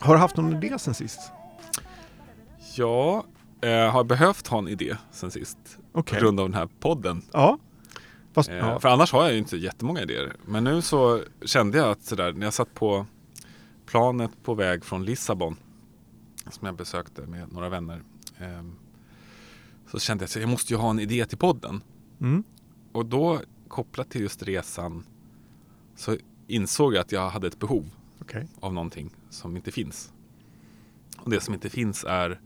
Har du haft någon idé sen sist? Jag eh, har behövt ha en idé sen sist. Okej. På grund av den här podden. Ja. Fast, Eh, ja. För annars har jag ju inte jättemånga idéer. Men nu så kände jag att sådär, när jag satt på planet på väg från Lissabon. Som jag besökte med några vänner. Eh, så kände jag att jag måste ju ha en idé till podden. Mm. Och då kopplat till just resan så insåg jag att jag hade ett behov Okej. av någonting som inte finns. Och det som inte finns är,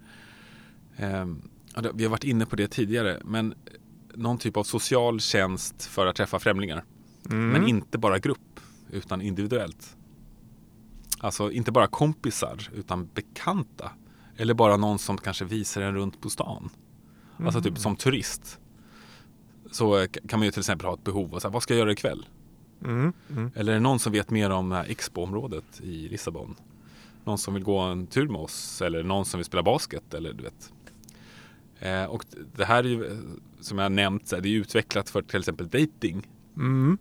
det- vi har varit inne på det tidigare, men någon typ av social tjänst för att träffa främlingar. Mm. Men inte bara grupp, utan individuellt. Alltså inte bara kompisar, utan bekanta. Eller bara någon som kanske visar en runt på stan. Alltså typ som turist. Så eh, kan man ju till exempel ha ett behov av så här, vad ska jag göra ikväll? Mm. Mm. Eller är det någon som vet mer om här Expo-området i Lissabon? Någon som vill gå en tur med oss eller någon som vill spela basket eller du vet. Eh, och det här är ju eh, som jag nämnt, det är utvecklat för till exempel dating. Mm.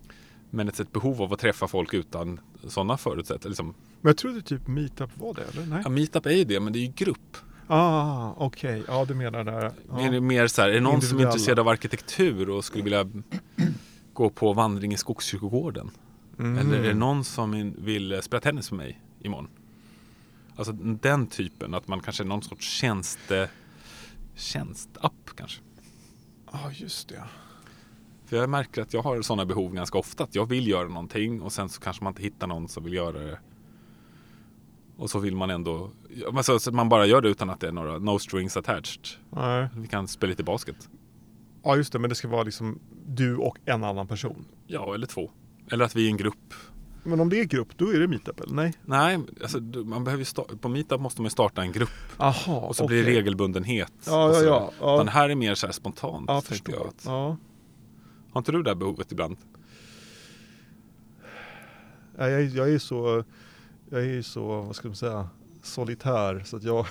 Men ett, ett behov av att träffa folk utan sådana förutsättningar. Liksom, Men jag trodde typ meetup var det, eller? Nej? ja, meetup är ju det, men det är ju grupp. Ah, okej. Ja, du menar där. Ja. Mer, mer så här, är det någon som är intresserad av arkitektur och skulle vilja gå på vandring i Skogskyrkogården? Mm. Eller är det någon som vill eh, spela tennis med mig imorgon? Alltså den typen, att man kanske är någon sorts tjänste tjänstapp kanske. Ja, just det. För jag märker att jag har sådana behov ganska ofta. Att jag vill göra någonting och sen så kanske man inte hittar någon som vill göra det. Och så vill man ändå, ja, men så, så man bara gör det utan att det är några no strings attached. Nej. Vi kan spela lite basket. Ja, just det. Men det ska vara liksom du och en annan person. Ja, eller två. Eller att vi är en grupp. Men om det är grupp, då är det meetup, eller? Nej? Nej, alltså, man behöver på Meetup måste man starta en grupp. Aha, Och så blir det regelbundenhet. Ja, ja, ja. ja. Den här är mer så här spontant. Ja, tänker jag. Att, Ja. Har inte du det här behovet ibland? Nej, Jag, jag är så, jag är så, vad ska man säga, solitär så att jag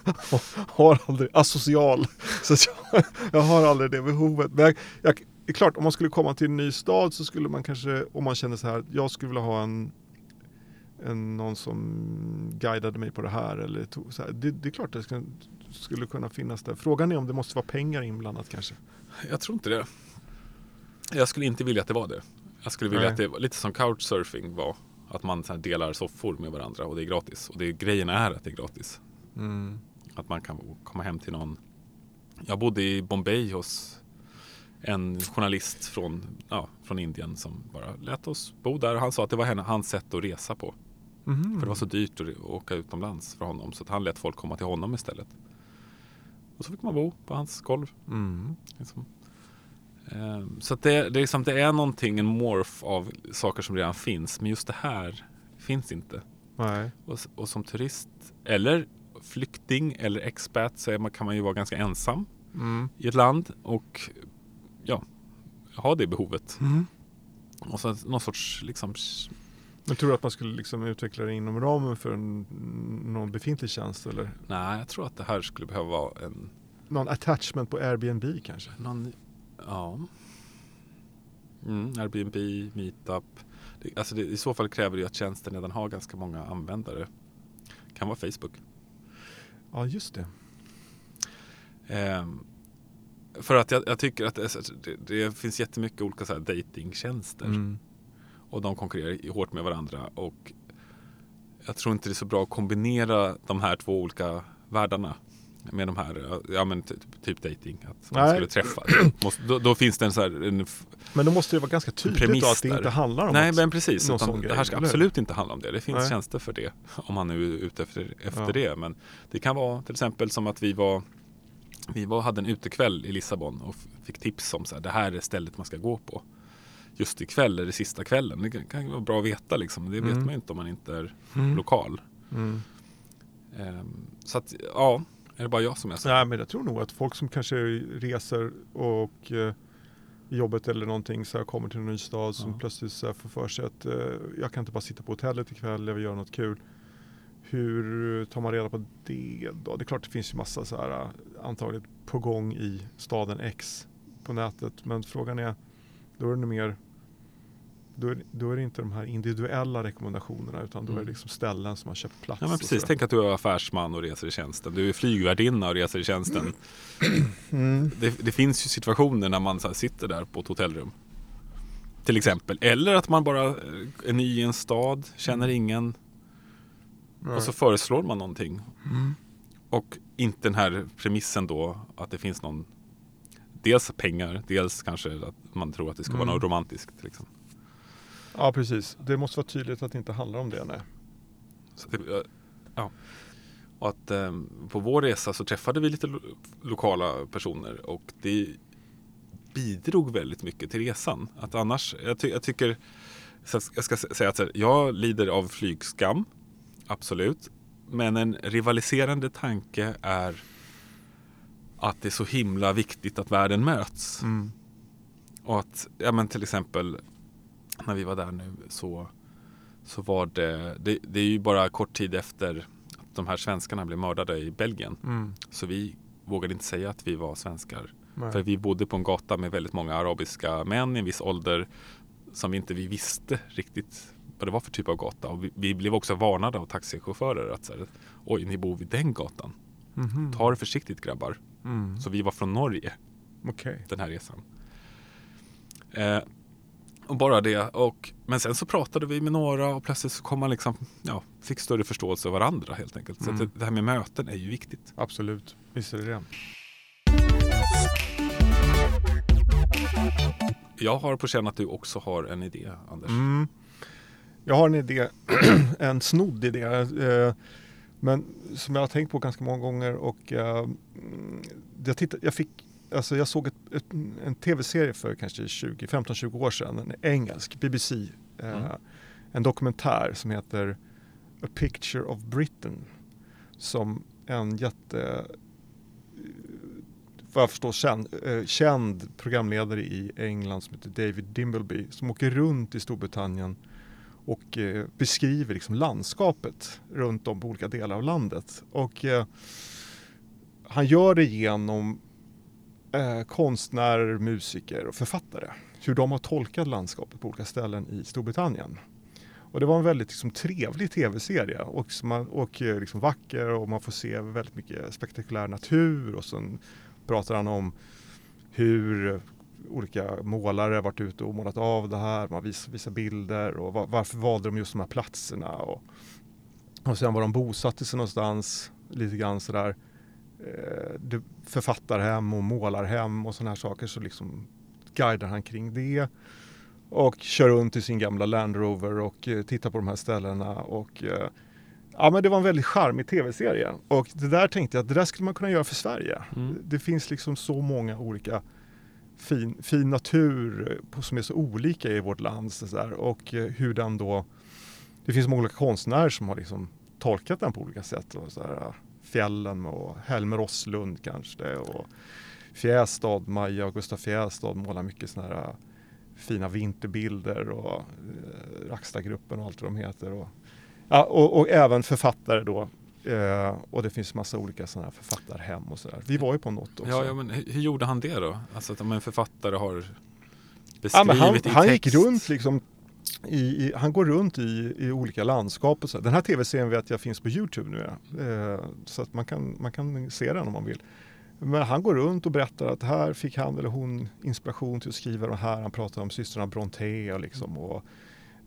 har aldrig, asocial, så att jag, jag har aldrig det behovet. Men jag, jag, det är klart, om man skulle komma till en ny stad så skulle man kanske, om man känner så här, jag skulle vilja ha en, en någon som guidade mig på det här eller tog, så här. Det, det är klart det skulle, skulle kunna finnas där. Frågan är om det måste vara pengar inblandat kanske. Jag tror inte det. Jag skulle inte vilja att det var det. Jag skulle vilja Nej. att det var lite som couchsurfing var. Att man delar soffor med varandra och det är gratis. Och det, grejen är att det är gratis. Att man kan komma hem till någon. Jag bodde i Bombay hos en journalist från, ja, från Indien som bara lät oss bo där. Han sa att det var henne, hans sätt att resa på. Mhm. För det var så dyrt att åka utomlands för honom. Så att han lät folk komma till honom istället. Och så fick man bo på hans golv. Mm. Liksom. Ehm, Så det, det, är liksom, det är någonting, en morph av saker som redan finns. Men just det här finns inte. Och, och som turist eller flykting eller expat så är man, kan man ju vara ganska ensam Mm. i ett land. Och ja, ha det behovet. Mm. Och så någon sorts liksom, Men tror du att man skulle liksom utveckla det inom ramen för en, någon befintlig tjänst eller nej jag tror att det här skulle behöva vara en, någon attachment på Airbnb kanske? någon, ja. Mm, Airbnb, meetup. Det, alltså det, I så fall kräver det att tjänsten redan har ganska många användare. Kan vara Facebook. Ja, just det. Ehm, för att jag, jag tycker att det, det, finns jättemycket olika så här datingtjänster. Mm. Och de konkurrerar hårt med varandra. Och jag tror inte det är så bra att kombinera de här två olika världarna. Med de här, ja men typ, typ dating. Att man Nej. skulle träffa. Måste, då, då finns det en så här, en, Men då måste det vara ganska tydligt då att det inte handlar om Nej att, men precis. Utan det här ska absolut inte handla om det. Det finns Nej. tjänster för det. Om man nu är ute efter, efter Ja. det. Men det kan vara till exempel som att vi var Vi var, hade en utekväll i Lissabon och fick tips om så här, det här är stället man ska gå på. Just ikväll är det sista kvällen. Det kan, kan vara bra att veta liksom. Det vet Mm. man ju inte om man inte är Mm. lokal. Mm. Ehm, så att ja, är det bara jag som är så? Nej, men jag tror nog att folk som kanske reser och eh, jobbet eller någonting så här, kommer till en ny stad som Ja. plötsligt så här, får för sig att eh, jag kan inte bara sitta på hotellet ikväll, jag vill göra något kul. Hur tar man reda på det då? Det är klart det finns ju massa så här antagligen på gång i staden X på nätet. Men frågan är, då är det mer då, är, då är det inte de här individuella rekommendationerna utan då är det Mm. liksom ställen som har köpt plats. Ja men precis, tänk att du är affärsman och reser i tjänsten. Du är flygvärdinna och reser i tjänsten. Mm. Det, det finns ju situationer när man sitter där på ett hotellrum. Till exempel. Eller att man bara eh, är ny i en stad, känner ingen. Och så föreslår man någonting. Mm. Och inte den här premissen då att det finns någon Dels pengar, dels kanske att man tror att det ska vara Mm. något romantiskt. Liksom. Ja precis, det måste vara tydligt att det inte handlar om det. Nej. Det, eh, ja. Och att eh, på vår resa så träffade vi lite lo lokala personer och det bidrog väldigt mycket till resan. Att annars, jag, ty jag tycker, jag ska sä- säga att här, jag lider av flygskam, absolut. Men en rivaliserande tanke är att det är så himla viktigt att världen möts. Mm. Och att, ja men till exempel när vi var där nu så, så var det, det, det är ju bara kort tid efter att de här svenskarna blev mördade i Belgien. Mm. Så vi vågade inte säga att vi var svenskar. Nej. För vi bodde på en gata med väldigt många arabiska män i en viss ålder som inte vi visste riktigt vad det var för typ av gata. Och vi, vi blev också varnade av taxichaufförer att så här, oj, ni bor vid den gatan. Mhm. Ta det försiktigt grabbar. Mm. Så vi var från Norge Okej. den här resan. Eh, och bara det. Och, men sen så pratade vi med några och plötsligt så kom man liksom, ja, fick större förståelse av varandra helt enkelt. Så Mm. det, det här med möten är ju viktigt. Absolut, visst är det det. Jag har på känn att du också har en idé, Anders. Mm. Jag har en idé, en snodd idé. Eh, men som jag har tänkt på ganska många gånger och eh, mm, jag, tittade, jag, fick, alltså jag såg ett, ett, en tv-serie för kanske 20, 15-20 år sedan, en engelsk, BBC. Eh, Mm. En dokumentär som heter A Picture of Britain. Som en jätte, vad jag förstår, känd, eh, känd programledare i England som heter David Dimbleby som åker runt i Storbritannien och eh, beskriver liksom landskapet runt om på olika delar av landet. Och eh, han gör det genom eh, konstnärer, musiker och författare. Hur de har tolkat landskapet på olika ställen i Storbritannien. Och det var en väldigt liksom, trevlig tv-serie och, man, och eh, liksom, vacker och man får se väldigt mycket spektakulär natur och sen pratar han om hur olika målare varit ute och målat av det här, man visar, visar bilder och var, varför valde de just de här platserna och, och sen var de bosatte sig någonstans lite grann sådär eh, författarhem och målarhem och sådana här saker så liksom guidar han kring det och kör runt i sin gamla Land Rover och eh, tittar på de här ställena och eh, ja men det var en väldigt charmig tv-serie och det där tänkte jag att det där skulle man kunna göra för Sverige. Mm. Det finns liksom så många olika fin, fin natur eh, som är så olika i vårt land så där, och eh, hur den då det finns många olika konstnärer som har liksom tolkat den på olika sätt. Och så där, eh, fjällen och Helmer Osslund kanske och Fjästad, Maja och Gustaf Fjästad målar mycket sådana här fina vinterbilder och eh, Rackstadgruppen och allt vad de heter. Och, ja, och, och även författare då. Eh, och det finns massa olika sådana författarhem och sådär. Vi var ju på något också. Ja, ja, men hur, hur gjorde han det då? Alltså att om en författare har beskrivit Ja, men han, i han gick text. runt liksom i, i, han går runt i, i olika landskap och så. Den här tv-serien vet jag finns på Youtube nu. Eh, så att man kan, man kan se den om man vill. Men han går runt och berättar att här fick han eller hon inspiration till att skriva de här. Han pratar om systrarna Brontë liksom, och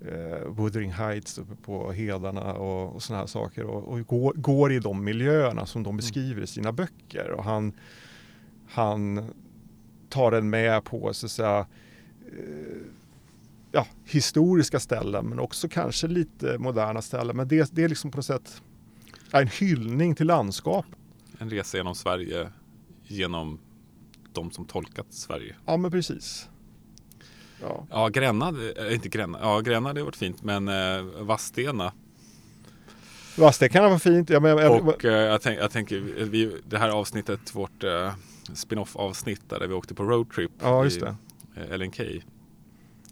eh, Wuthering Heights uppe på hedarna och, och sådana här saker. Och, och går, går i de miljöerna som de beskriver i sina böcker. Och han, han tar den med på så att säga, eh, ja, historiska ställen men också kanske lite moderna ställen. Men det, det är liksom på något sätt en hyllning till landskap. En resa genom Sverige genom de som tolkat Sverige. Ja men precis. Ja, Ja, Gränna, äh, inte Gränna, ja Gränna hade varit fint men äh, Vadstena kan vara fint. Ja, men, och äh, jag, tänk, jag tänker vi, det här avsnittet, vårt äh, spin-off avsnitt där vi åkte på roadtrip ja just i det. äh, LNK.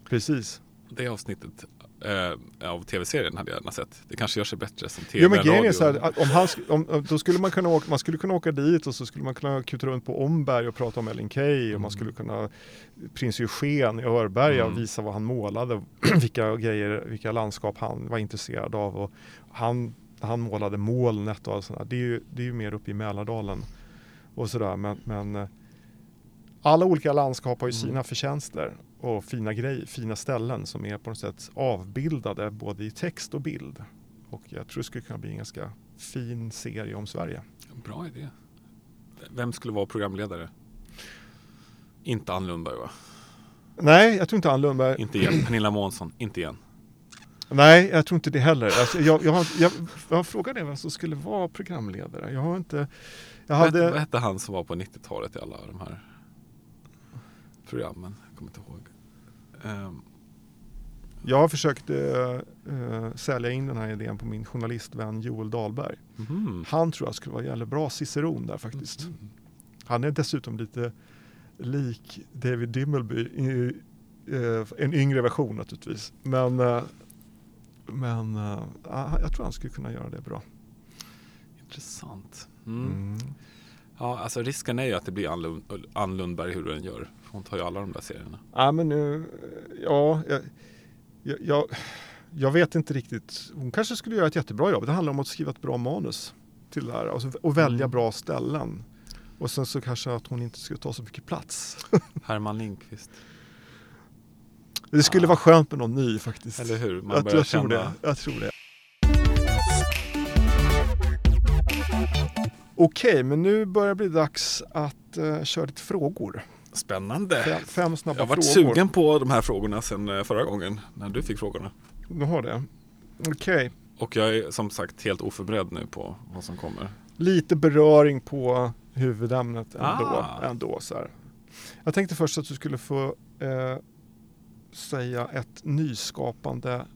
Precis. Det avsnittet eh, av tv-serien hade jag gärna sett. Det kanske gör sig bättre som tv Ja men grejen är radio. så här, om han, om, då skulle man kunna åka, man skulle kunna åka dit och så skulle man kunna kuta runt på Omberg och prata om Ellen Key och Mm. man skulle kunna Prins Eugen i Örberga och Mm. visa vad han målade, vilka grejer, vilka landskap han var intresserad av och han, han målade molnet och allt sånt där. Det är ju, det är ju mer uppe i Mälardalen och sådär men, men eh, alla olika landskap har ju Mm. sina förtjänster och fina grejer, fina ställen som är på något sätt avbildade både i text och bild. Och jag tror det skulle kunna bli en ganska fin serie om Sverige. Bra idé. Vem skulle vara programledare? Inte Ann Lundberg va? Nej, jag tror inte Ann Lundberg. Inte igen. Pernilla Månsson, inte igen. Nej, jag tror inte det heller. Alltså, jag, jag, jag, jag frågade vem som skulle vara programledare. Jag har inte... Jag Vad hette- Vad hade... hette han som var på 90-talet i alla de här programmen? Jag kommer inte ihåg. Ehm, Jag har försökt eh, sälja in den här idén på min journalistvän Joel Dahlberg. mhm. Han tror jag skulle vara jävligt bra ciceron där faktiskt. Mhm. Han är dessutom lite lik David Dimmelby i eh, en yngre version naturligtvis. Men, eh, men eh, jag tror han skulle kunna göra det bra. Intressant. Mm. Mm. Ja, alltså risken är ju att det blir Ann Lundberg hur du än gör. Hon tar ju alla de där serierna. Ja, men nu, ja, jag, jag, jag, vet inte riktigt. Hon kanske skulle göra ett jättebra jobb. Det handlar om att skriva ett bra manus till det här och, så, och välja Mm. bra ställen. Och sen så kanske att hon inte skulle ta så mycket plats. Herman Lindqvist. Det skulle Ja. vara skönt med någon ny faktiskt. Eller hur? Man jag, börjar jag tror känna... det. Jag tror det. Okej, men nu börjar det bli dags att uh, köra lite frågor. Spännande. Fem, fem snabba Jag har varit frågor. sugen på de här frågorna sedan eh, förra gången när du fick frågorna. Du har det? Okej. Och jag är som sagt helt oförberedd nu på vad som kommer. Lite beröring på huvudämnet ändå. Ah. ändå så här. Jag tänkte först att du skulle få eh, säga ett nyskapande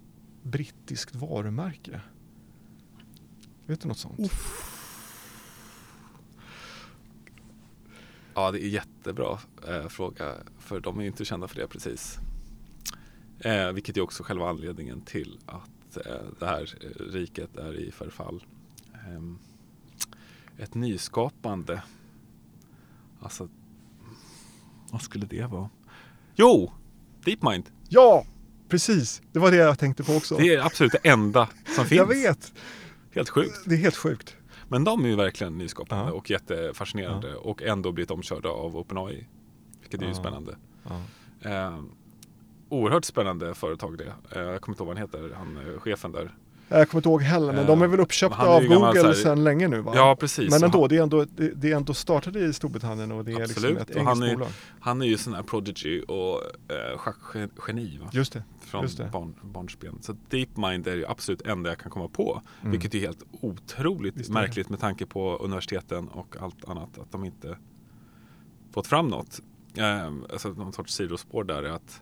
brittiskt varumärke. Vet du något sånt? Ja, det är jättebra eh, fråga. För de är inte kända för det precis. Eh, vilket är också själva anledningen till att eh, det här eh, riket är i förfall. Ehm, ett nyskapande. Alltså, vad skulle det vara? Jo! DeepMind. Ja, precis. Det var det jag tänkte på också. Det är absolut det enda som finns. jag vet. Helt sjukt. Det är helt sjukt. Men de är ju verkligen nyskapande och jättefascinerande och ändå blivit omkörda av OpenAI. Vilket är ju spännande. Eh, oerhört spännande företag det. Eh, jag kommer inte ihåg vad han heter, han eh, chefen där. Jag kommer inte ihåg heller, men Eh, de är väl uppköpta är av Google här- sedan länge nu va? Ja, precis. Men ändå, det är ändå, det, är ändå startade i Storbritannien och det är Absolut, liksom ett och han engelskt är- bolag. han är ju sån här prodigy och eh, schackgeni va? Just det. från just det. barn, barnsben. Så DeepMind är ju absolut enda jag kan komma på. Mm. Vilket är helt otroligt Visst märkligt med tanke på universiteten och allt annat. Att de inte fått fram något. Eh, alltså någon sorts sidospår där är att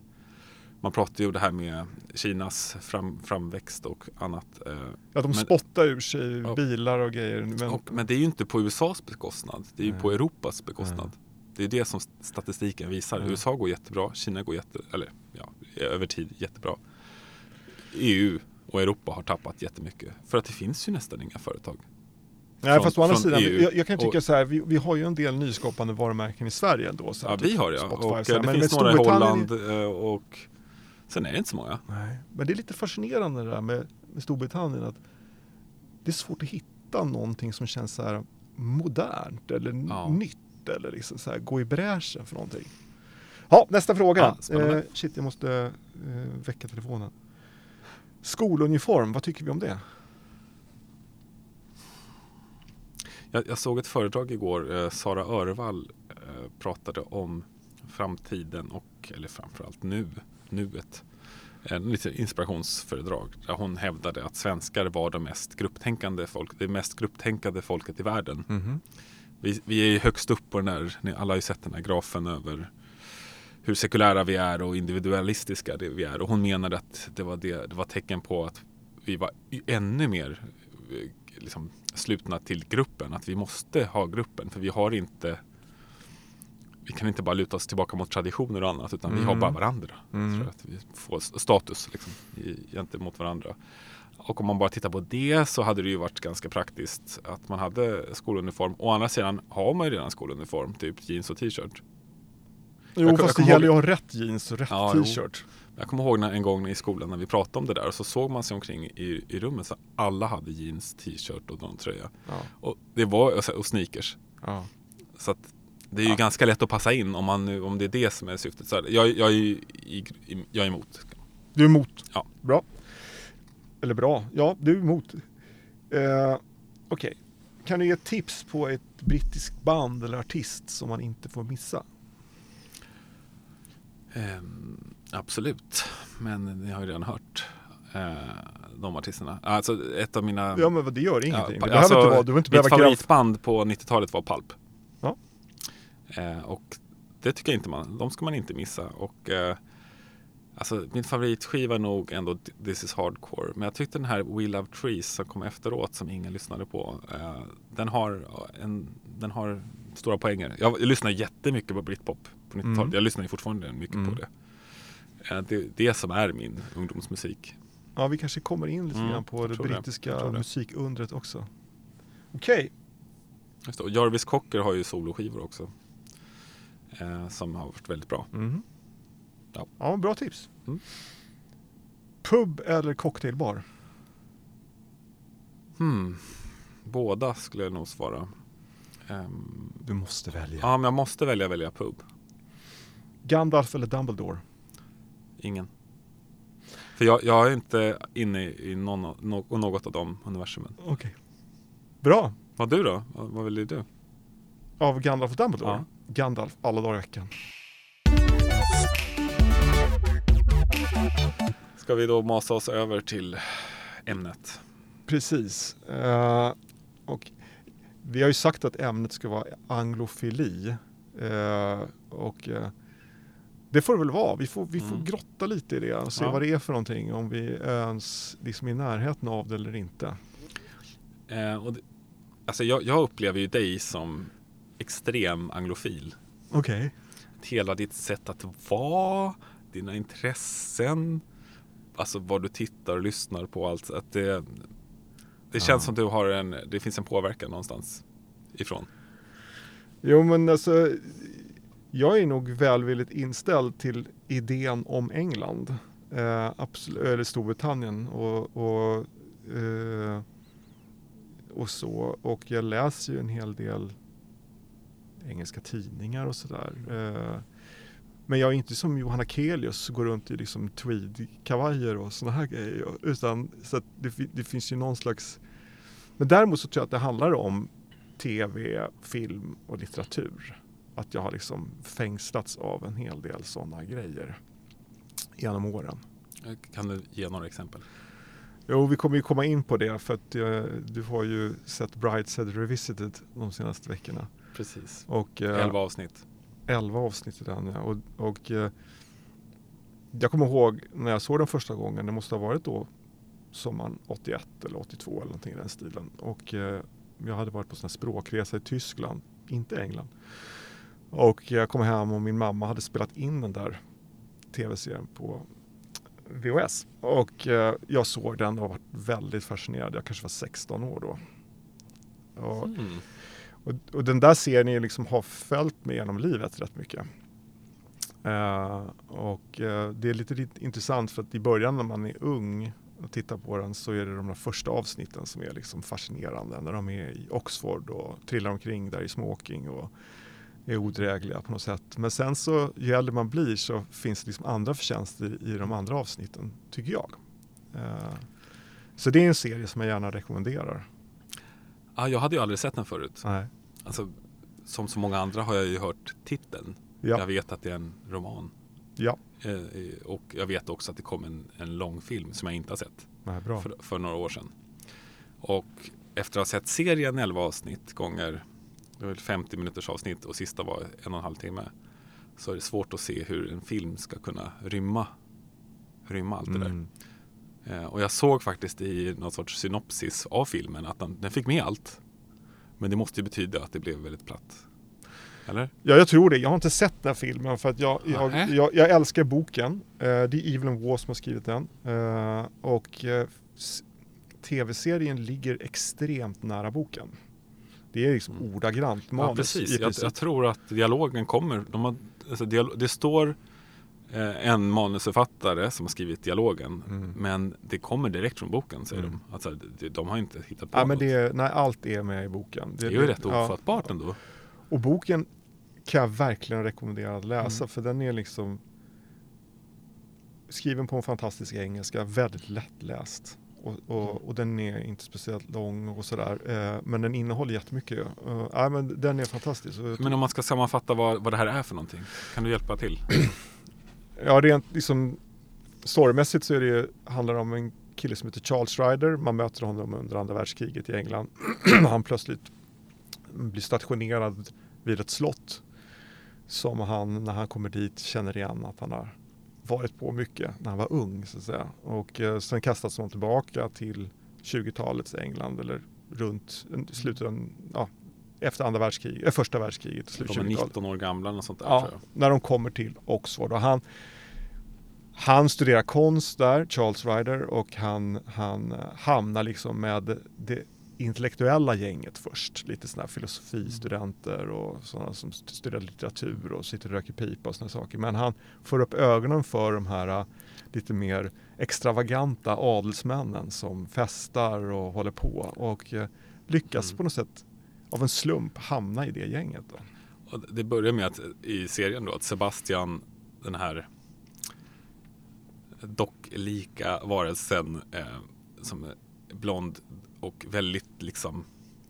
man pratar ju det här med Kinas fram, framväxt och annat. Eh, Ja, de Men- spottar ur sig Ja. bilar och grejer. Men, och, men det är ju inte på USAs bekostnad. Det är ju Nej. på Europas bekostnad. Det är det som statistiken visar. Ja. USA går jättebra, Kina går jätte, eller ja, över tid jättebra. EU och Europa har tappat jättemycket. För att det finns ju nästan inga företag. Nej, från- fast å andra sidan, EU. jag, jag kan tycka Och- så här, vi, vi har ju en del nyskapande varumärken i Sverige ändå. Så Ja, vi har ja. Spotify, Och här. eh, det Men finns några i Holland eh, och sen är det inte så många. Nej, men det är lite fascinerande det där med, med Storbritannien. att Det är svårt att hitta någonting som känns så här modernt eller Ja. nytt. Eller liksom så här, gå i bräschen för någonting. Ja, nästa fråga. Ja, eh, shit, jag måste eh, väcka telefonen. Skoluniform, vad tycker vi om det? Jag, jag såg ett föredrag igår. Eh, Sara Örvall eh, pratade om framtiden och, eller framförallt nu, nuet. En lite inspirationsföredrag där hon hävdade att svenskar var de mest grupptänkande folk, det mest grupptänkande folket i världen. Vi, vi är ju högst upp på den ni alla har ju sett den här grafen över hur sekulära vi är och individualistiska det vi är. Och hon menade att det var, det, det var tecken på att vi var ännu mer eh, liksom, slutna till gruppen. Att vi måste ha gruppen för vi har inte vi kan inte bara luta oss tillbaka mot traditioner och annat utan vi Mm. har bara varandra. Mm. Att vi får status liksom, i, gentemot varandra. Och om man bara tittar på det så hade det ju varit ganska praktiskt att man hade skoluniform. Å andra sidan har man ju redan skoluniform, typ jeans och t-shirt. Jo, jag fast det kommer gäller ju att ha rätt jeans och rätt Ja, t-shirt. Jag kommer ihåg när, en gång i skolan när vi pratade om det där och så såg man sig omkring i, i rummet så alla hade jeans, t-shirt och någon tröja. Ja, Och, det var, och så- och sneakers. ja. Så att det är ju Ja. ganska lätt att passa in om, man, nu- om det är det som är syftet. Så jag, jag, är jag är emot. Du är emot? Ja. Bra. Eller bra, ja du är emot. Eh, Okej, kan du ge tips på ett brittiskt band eller artist som man inte får missa? Ehm, absolut, men ni har ju redan hört eh, de artisterna. Alltså ett av mina... Ja men det gör ingenting. pa- det behöver inte vara, du inte mitt favoritband på 90-talet var Pulp. Eh, och det tycker jag inte man, de ska man inte missa. Och eh, alltså min favoritskiva är nog ändå This is Hardcore. Men jag tyckte den här We Love Trees som kom efteråt som ingen lyssnade på. Eh, den, har en, den har stora poänger. Jag, jag lyssnar jättemycket på Britpop på 90-talet. Mm. Jag lyssnar ju fortfarande mycket Mm. på det. Eh, det. Det som är min ungdomsmusik. Ja vi kanske kommer in lite Mm, grann på jag det brittiska det. musikundret också. Okej. Och Jarvis Cocker har ju soloskivor också. Eh, som har varit väldigt bra. Mhm. Ja. ja bra tips. Mm. Pub eller cocktailbar? Hmm. Båda skulle jag nog svara. Ehm, Du måste välja. ja, men jag måste välja välja pub. Gandalf eller Dumbledore? Ingen. För jag, jag är inte inne i någon, något av de universumen. Okej. Bra. Vad du då? Vad, vad väljer du? Av Gandalf och Dumbledore? Ja. Gandalf alla dagar i veckan. Ska vi då masa oss över till ämnet? Precis. Eh, och vi har ju sagt att ämnet ska vara anglofili. Eh, och eh, det får det väl vara. Vi får, vi får Mm. grotta lite i det och se Ja. vad det är för någonting. Om vi ens liksom är i närheten av det eller inte. Och det, alltså jag, jag upplever ju dig som extrem anglofil. Okej. hela ditt sätt att vara, dina intressen, alltså vad du tittar och lyssnar på. Allt, att det, det känns Ja. som du har en, det finns en påverkan någonstans ifrån. Jo men alltså. Jag är nog välvilligt inställd till idén om England. Eh, eller Storbritannien och, och, eh, och så. Och jag läser ju en hel del engelska tidningar och sådär. Eh, men jag är inte som Johanna Kelius går runt i liksom tweedkavajer och sådana här grejer. Utan så att det, det finns ju någon slags... Men däremot så tror jag att det handlar om tv, film och litteratur. Att jag har liksom fängslats av en hel del sådana grejer genom åren. Eh, kan du ge några exempel? Jo, vi kommer ju komma in på det för att eh, du har ju sett Brideshead Revisited de senaste veckorna. Precis. Och, eh, 11 avsnitt. 11 avsnitt i den ja. Och, och eh, jag kommer ihåg när jag såg den första gången, det måste ha varit då sommaren 81 eller 82 eller någonting i den stilen. Och eh, jag hade varit på sån här språkresa i Tyskland, inte England. Och jag kom hem och min mamma hade spelat in den där tv-serien på VHS. Och eh, jag såg den och var väldigt fascinerad. Jag kanske var 16 år då. Och, Mm. och, och den där serien liksom har följt mig genom livet rätt mycket. Eh, och eh, det är lite, lite intressant för att i början när man är ung och tittar på den så är det de där första avsnitten som är liksom fascinerande. När de är i Oxford och trillar omkring där i smoking och är odrägliga på något sätt. Men sen så ju äldre man blir så finns det liksom andra förtjänster i de andra avsnitten, tycker jag. Eh, så det är en serie som jag gärna rekommenderar. Ah, jag hade ju aldrig sett den förut. Nej. Alltså, som så många andra har jag ju hört titeln. Ja. Jag vet att det är en roman. Ja, Eh, och jag vet också att det kom en, en lång film som jag inte har sett. Nej, bra. för, för några år sedan. Och efter att ha sett serien 11 avsnitt gånger, det var väl 50 minuters avsnitt och sista var en och en halv timme. Så är det svårt att se hur en film ska kunna rymma, rymma allt det där. Mm. Eh, och jag såg faktiskt i någon sorts synopsis av filmen att den, den fick med allt. Men det måste ju betyda att det blev väldigt platt. Eller? Ja, jag tror det. Jag har inte sett den här filmen för att jag, jag, jag, jag älskar boken. Eh, det är Evelyn Waugh som har skrivit den. Eh, och eh, tv-serien ligger extremt nära boken. Det är liksom Mm. ordagrant Ja, manus precis. i Jag, jag tror att dialogen kommer. De har, alltså, dialo- det står eh, en manusförfattare som har skrivit dialogen. Mm. Men det kommer direkt från boken säger Mm. de. Alltså, de, de har inte hittat på Ja, men något. det är, nej, allt är med i boken. det är ju rätt ja. ofattbart ändå. Och boken kan jag verkligen rekommendera att läsa Mm. för den är liksom skriven på en fantastisk engelska, väldigt lättläst. Och, och, och den är inte speciellt lång och sådär. Eh, men den innehåller jättemycket. Ja, men den är fantastisk. Men om man ska sammanfatta vad, vad det här är för någonting. Kan du hjälpa till? Ja, rent liksom storymässigt så är det, handlar det om en kille som heter Charles Ryder. Man möter honom under andra världskriget i England. han plötsligt blir stationerad vid ett slott som han när han kommer dit känner igen att han har varit på mycket när han var ung så att säga. Och eh, sen kastas han tillbaka till 20-talets England eller runt slutet av, ja, efter andra världskriget, eh, första världskriget, slut De är 20-talet. 19 år gamla och sånt där Ja, när de kommer till Oxford. Och han, han studerar konst där, Charles Ryder, och han, han hamnar liksom med det intellektuella gänget först. Lite sådana här filosofistudenter och sådana som st- studerar litteratur och sitter och röker pipa och sådana saker. Men han får upp ögonen för de här eh, lite mer extravaganta adelsmännen som festar och håller på och eh, lyckas Mm. på något sätt av en slump hamna i det gänget. Då. Och det börjar med att i serien då att Sebastian, den här docklika varelsen eh, som är blond och väldigt liksom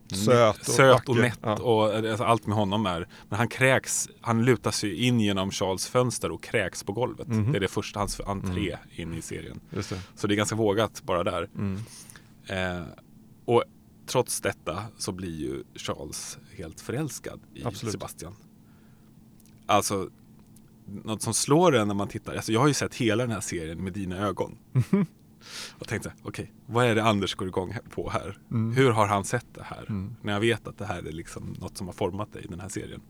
Söt och söt och nätt Ja. och alltså, allt med honom är. Men han kräks, han lutar sig in genom Charles fönster och kräks på golvet. Mhm. Det är det första, hans entré in i serien. Det. Så det är ganska vågat bara där. Mm. Eh, och trots detta så blir ju Charles helt förälskad i Absolut. Sebastian. Alltså, något som slår en när man tittar. Alltså jag har ju sett hela den här serien med dina ögon. och tänkte, okej, vad är det Anders går igång på här? Mm. Hur har han sett det här? Mm. När jag vet att det här är liksom något som har format dig i den här serien.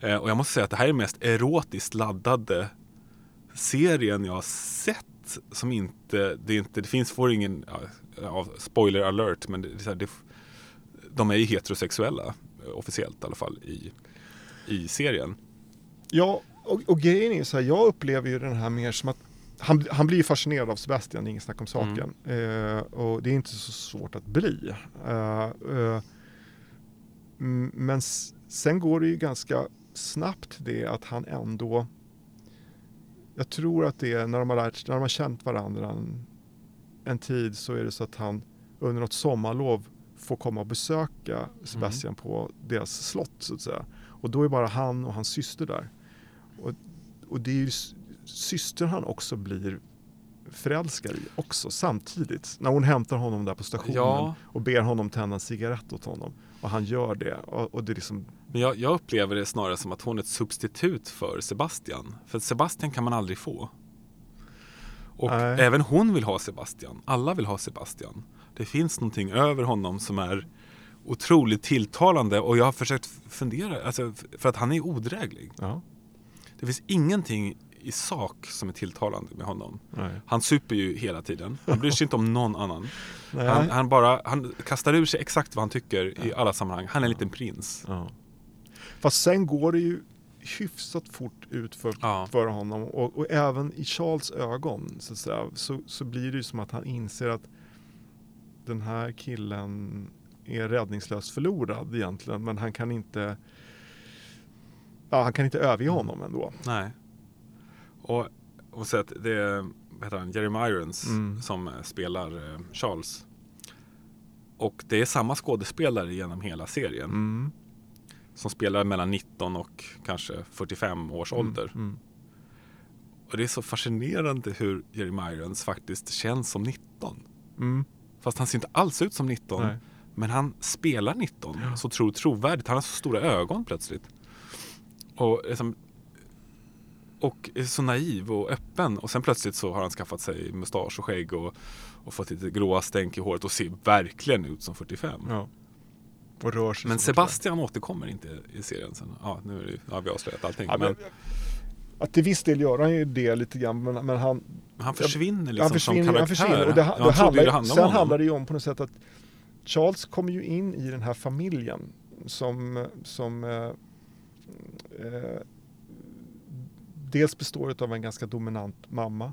Eh, och jag måste säga att det här är mest erotiskt laddade serien jag har sett. Som inte, det, är inte, det finns, får ingen, ja, spoiler alert, men det, det, de är ju heterosexuella, eh, officiellt i alla fall, i, i serien. Ja, och, och grejen är så här, jag upplever ju den här mer som att han, han blir fascinerad av Sebastian, det är inget snack om saken. Eh, och det är inte så svårt att bli. Eh, eh, mm, men sen går det ju ganska snabbt det att han ändå jag tror att det är när de har, lärt, när de har känt varandra en, en tid så är det så att han under något sommarlov får komma och besöka Sebastian på deras slott så att säga. Och då är bara han och hans syster där. Och, och det är ju s- systern han också blir förälskad i också samtidigt. När hon hämtar honom där på stationen Ja. och ber honom tända en cigarett åt honom. Och han gör det. Och, och det är liksom, Men jag, jag upplever det snarare som att hon är ett substitut för Sebastian. För Sebastian kan man aldrig få. Och Nej. även hon vill ha Sebastian. Alla vill ha Sebastian. Det finns någonting över honom som är otroligt tilltalande och jag har försökt fundera, alltså, för att han är odräglig. ja. Det finns ingenting i sak som är tilltalande med honom. Nej. Han super ju hela tiden. Han bryr sig inte om någon annan. Han, han bara, han kastar ur sig exakt vad han tycker i alla sammanhang. Han är en liten prins. Ja. Fast sen går det ju hyfsat fort ut för, Ja. för honom och, och även i Charles ögon så, säga, så, så blir det ju som att han inser att den här killen är räddningslöst förlorad egentligen men han kan inte ja, han kan inte överge honom ändå. Nej. Och, och så att det är heter han, Jeremy Irons Mm. som spelar eh, Charles. Och det är samma skådespelare genom hela serien. Mm. Som spelar mellan 19 och kanske 45 års ålder. Mm. Och det är så fascinerande hur Jeremy Irons faktiskt känns som 19. Mm. Fast han ser inte alls ut som 19. Nej. Men han spelar 19 så tro, trovärdigt. Han har så stora ögon plötsligt. Och, liksom, och är så naiv och öppen. Och sen plötsligt så har han skaffat sig mustasch och skägg och, och fått lite gråa stänk i håret och ser verkligen ut som 45. Ja. och rör sig Men Sebastian återkommer inte i serien sen. Ja, nu är det, ja, vi har avslöjat allting. Ja, men, men, att till viss del gör han ju det lite grann, men, men han, han försvinner liksom han försvinner, som han karaktär. försvinner. Och det, Ja, det handlar, det handlade sen om honom. handlar det ju om på något sätt att Charles kommer ju in i den här familjen som, som eh, eh, dels består av en ganska dominant mamma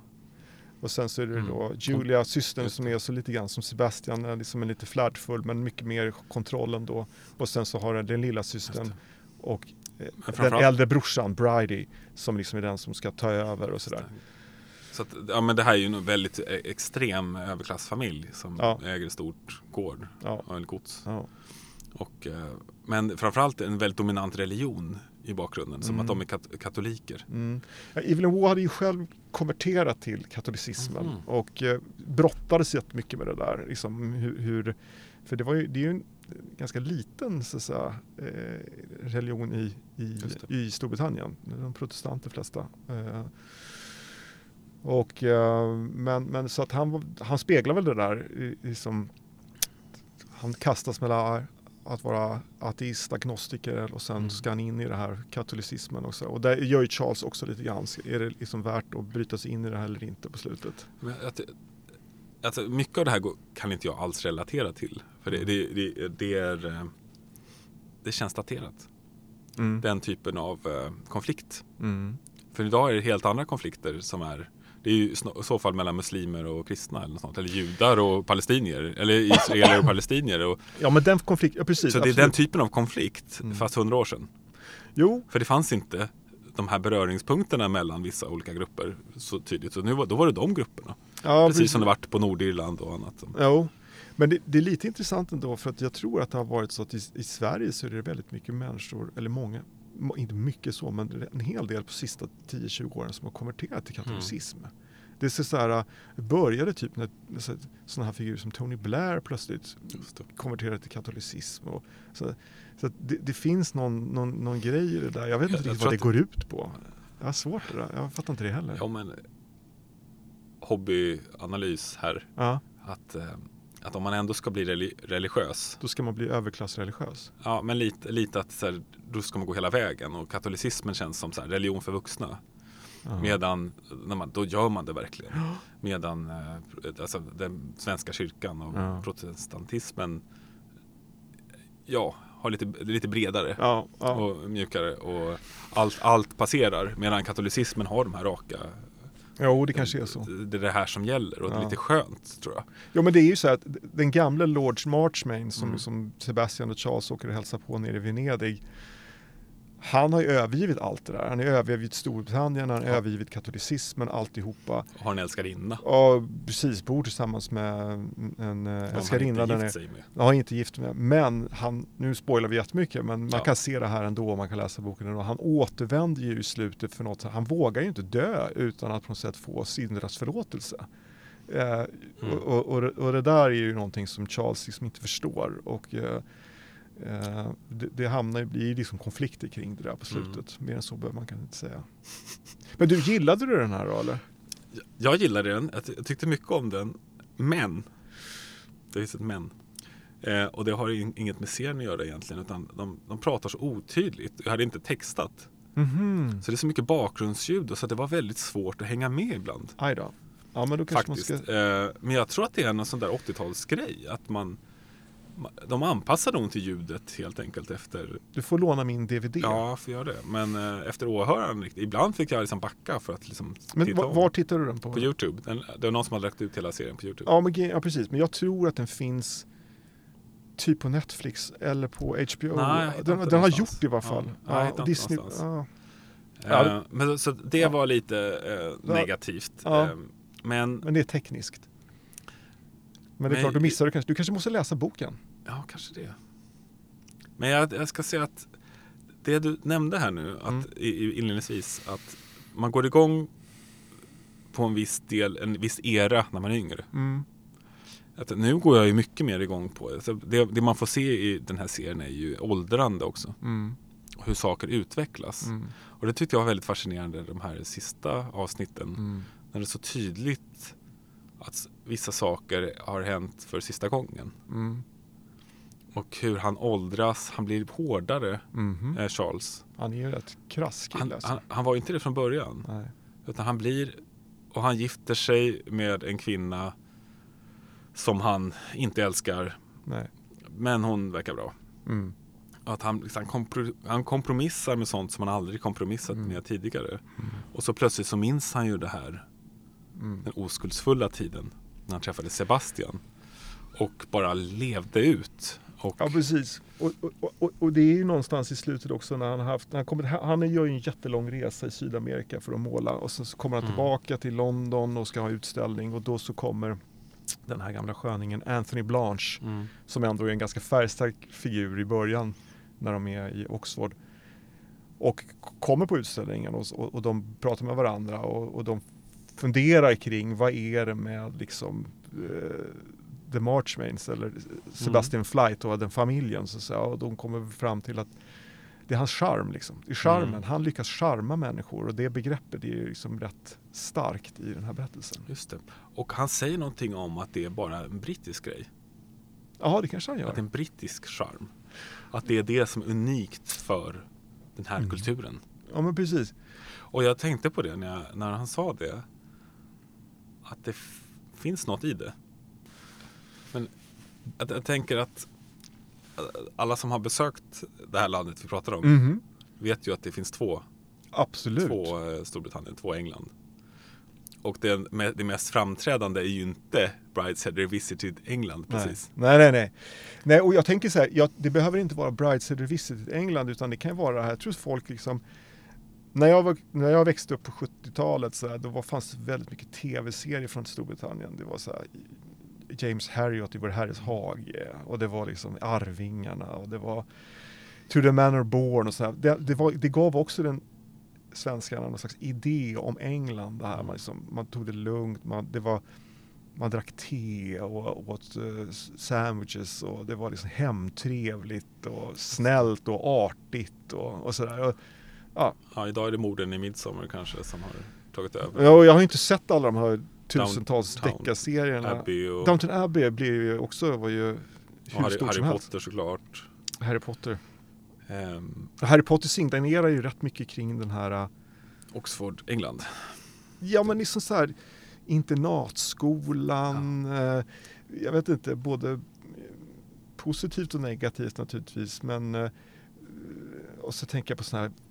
och sen så är det Mm. då Julia, systern som det. är så lite grann som Sebastian, är liksom är lite flärdfull men mycket mer kontroll ändå. Och sen så har den, den lilla systern det. och eh, den äldre brorsan Bridie som liksom är den som ska ta över och sådär. Så att, ja, men det här är ju en väldigt eh, extrem överklassfamilj som Ja. äger ett stort gård Ja. och en gods. Ja. Och, eh, men framförallt en väldigt dominant religion i bakgrunden, som Mm. att de är kat- katoliker. Mm. Ja, Evelyn Waugh hade ju själv konverterat till katolicismen Mhm. och eh, brottades jättemycket med det där. Liksom hur, hur, för det, var ju, det är ju en ganska liten så säga, eh, religion i, i, i Storbritannien. De protestanter flesta. Eh, och, eh, men, men så att han, han speglar väl det där. i- i som, han kastas mellan att vara ateist, agnostiker och sen Mm. ska han in i det här katolicismen också. Och där gör ju Charles också lite grann. Är det liksom värt att bryta sig in i det här eller inte på slutet? Men att, alltså, mycket av det här kan inte jag alls relatera till. För det, det, det, det, är, eh, det känns daterat. Mm. Den typen av eh, konflikt. Mm. För idag är det helt andra konflikter som är det är ju i så fall mellan muslimer och kristna eller något sånt. Eller judar och palestinier. Eller israeler och palestinier. Och, Ja men den konflikten, ja precis. så det är absolut. den typen av konflikt, Mm. fast hundra år sedan. Jo, För det fanns inte de här beröringspunkterna mellan vissa olika grupper så tydligt. Så nu var, då var det de grupperna. ja, precis, som det varit på Nordirland och annat. Jo, men det, det är lite intressant ändå för att jag tror att det har varit så att i, i Sverige så är det väldigt mycket människor, eller många, må- inte mycket så, men en hel del på sista 10-20 åren som har konverterat till katolicism. Det är så så här, det började typ när sådana här figurer som Tony Blair plötsligt det. konverterade till katolicism. Och, så så att det, det finns någon, någon, någon grej i det där. Jag vet inte Jag- jag riktigt tror vad det att- går ut på. Jag har svårt det där. Jag fattar inte det heller. Ja, men hobbyanalys här. Ja, Att, eh, att om man ändå ska bli reli- religiös. då ska man bli överklassreligiös. Ja, men lite, lite att så här, då ska man gå hela vägen. Och katolicismen känns som så här, religion för vuxna. Ja. Medan, när man, då gör man det verkligen. Medan eh, alltså, den svenska kyrkan och Ja. protestantismen ja, har lite, lite bredare Ja, ja. och mjukare och allt, allt passerar. Medan katolicismen har de här raka Jo, det kanske är så. Det är det här som gäller och det är Ja. lite skönt tror jag. Jo men det är ju så att den gamla Lord Marchmain som, Mm. som Sebastian och Charles åker och hälsar på nere i Venedig. Han har ju övergivit allt det där. Han har övergivit Storbritannien, han har Ja. övergivit katolicismen, alltihopa. Har en älskarinna. Och precis, bor tillsammans med en eh, Som älskarinna. han där inte gift sig med. Har inte gift med. Men han, nu spoilar vi jättemycket, men man Ja. kan se det här ändå om man kan läsa boken ändå. Han återvänder ju i slutet för något, han vågar ju inte dö utan att på något sätt få syndernas förlåtelse. Eh, Mm. och, och, och, det- och det där är ju någonting som Charles liksom inte förstår. Och eh, eh, det, det hamnar ju, blir liksom konflikter kring det där på Mm. slutet. Mer än så behöver man kan inte säga. Men du, gillade du den här då eller? Jag- Jag gillade den, jag, ty- jag tyckte mycket om den. Men, det finns ett men. Eh, och det har in, inget med serien att göra egentligen utan de, de pratar så otydligt. Jag hade inte textat. Mhm. Så det är så mycket bakgrundsljud och så det var väldigt svårt att hänga med ibland. Aj då. Ja men då kanske Faktiskt. man ska... Eh, men jag tror att det är en sån där 80-talsgrej. Att man, ma- de anpassar nog till ljudet helt enkelt efter Du får låna min DVD. Ja, jag får göra det. Men eh, efter åhöraren, riktigt- ibland fick jag liksom backa för att liksom Men titta var, var tittar du den på? På Youtube. Den, det var någon som hade lagt ut hela serien på Youtube. Ja, men, ja, precis. Men jag tror att den finns typ på Netflix eller på HBO. Nej, den den har gjort det i alla fall. Ja, inte Disney, ja, Ja, Eh, men så det Ja. var lite eh, negativt. Ja. Eh, men men det är tekniskt. Men det är Men- klart, du missar du kanske. Du kanske måste läsa boken. ja, kanske det. Men jag, jag ska säga att det du nämnde här nu att, Mm. inledningsvis att man går igång på en viss del, en viss era när man är yngre. Mm. Att nu går jag ju mycket mer igång på det. Det. Det man får se i den här serien är ju åldrande också. Mm. Hur saker utvecklas. Mm. Och det tyckte jag var väldigt fascinerande de här sista avsnitten. Mm. När det är så tydligt att vissa saker har hänt för sista gången. Mm. Och hur han åldras, han blir hårdare, Mhm. eh, Charles. Han är ju rätt krass Han, kille. alltså. han, han var inte det från början. Nej. Utan han blir, och han gifter sig med en kvinna som han inte älskar. Nej. Men hon verkar bra. Mm. Att han, liksom, han, kompro, han kompromissar med sånt som han aldrig kompromissat Mm. med tidigare. Och så plötsligt så minns han ju det här, Mm. den oskuldsfulla tiden. När han träffade Sebastian. Och bara levde ut. Och, Ja, precis. Och, och, och, och det är ju någonstans i slutet också när han har haft, när han, kommer, han gör ju en jättelång resa i Sydamerika för att måla och sen så kommer han Mm. tillbaka till London och ska ha utställning och då så kommer den här gamla sköningen Anthony Blanche mm, som ändå är en ganska färgstark figur i början när de är i Oxford. Och kommer på utställningen och, och, och de pratar med varandra och, och de funderar kring vad är det med liksom eh, The Marchmains eller Sebastian Flight och den familjen så att säga. Och de kommer fram till att det är hans charm liksom. Det är charmen. Mm. Han lyckas charma människor och det begreppet är ju liksom rätt starkt i den här berättelsen. just det. Och han säger någonting om att det är bara en brittisk grej. Ja, det kanske han Att det är gör. en brittisk charm. Att det är det som är unikt för den här Mm. kulturen. Ja, men precis. Och jag tänkte på det när, jag, när han sa det. Att det finns något i det. Men jag, jag tänker att eh, alla som har besökt det här landet vi pratar om Mhm. vet ju att det finns två, Absolut. två eh, Storbritannien, två England. Och det, det mest framträdande är ju inte Brideshead Revisited England precis. Nej, nej, nej. nej och jag tänker så här, jag, det behöver inte vara Brideshead Revisited England utan det kan vara det här, jag tror folk liksom när jag, var, när jag växte upp på 70-talet så här, då var, fanns det väldigt mycket tv-serier från Storbritannien. Det var så här, James Harriot i Vår Herres hage och det var liksom Arvingarna och det var To the Manor Born och så här. Det, det, var, det gav också den svenskarna någon slags idé om England. Det här. Man, liksom, man tog det lugnt, man, det var, man drack te och åt uh, sandwiches och det var liksom hemtrevligt och snällt och artigt och, och sådär. Och, Ja, idag är det morden i Midsommar kanske som har tagit över. ja, och jag har inte sett alla de här tusentals deckarserierna. Abbey och, Downton Abbey blir ju också, var ju hur Harry, stort Harry som helst. Potter såklart. Harry Potter. Ehm, Harry Potter signalerar ju rätt mycket kring den här, äh, Oxford, England. ja men liksom så här internatskolan, eh, jag vet inte, både positivt och negativt naturligtvis, men eh, och så tänker jag på sådana här ja,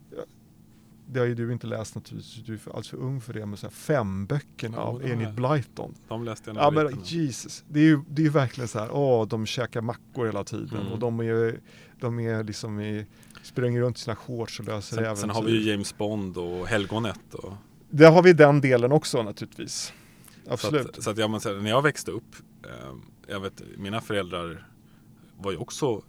det har ju du inte läst naturligtvis, du är alldeles för ung för det, men så här fem böckerna Ja, av Enid. Blyton. De läste jag när Ja jag var men liten. Jesus, det är ju det är verkligen så här, åh de käkar mackor hela tiden Mm. och de är, de är liksom i, springer runt i sina shorts och löser Sen, äventyr. sen har vi ju James Bond och Helgonet. Och, Där har vi den delen också naturligtvis. så Absolut. att, så att jag när jag växte upp, eh, jag vet, mina föräldrar var ju också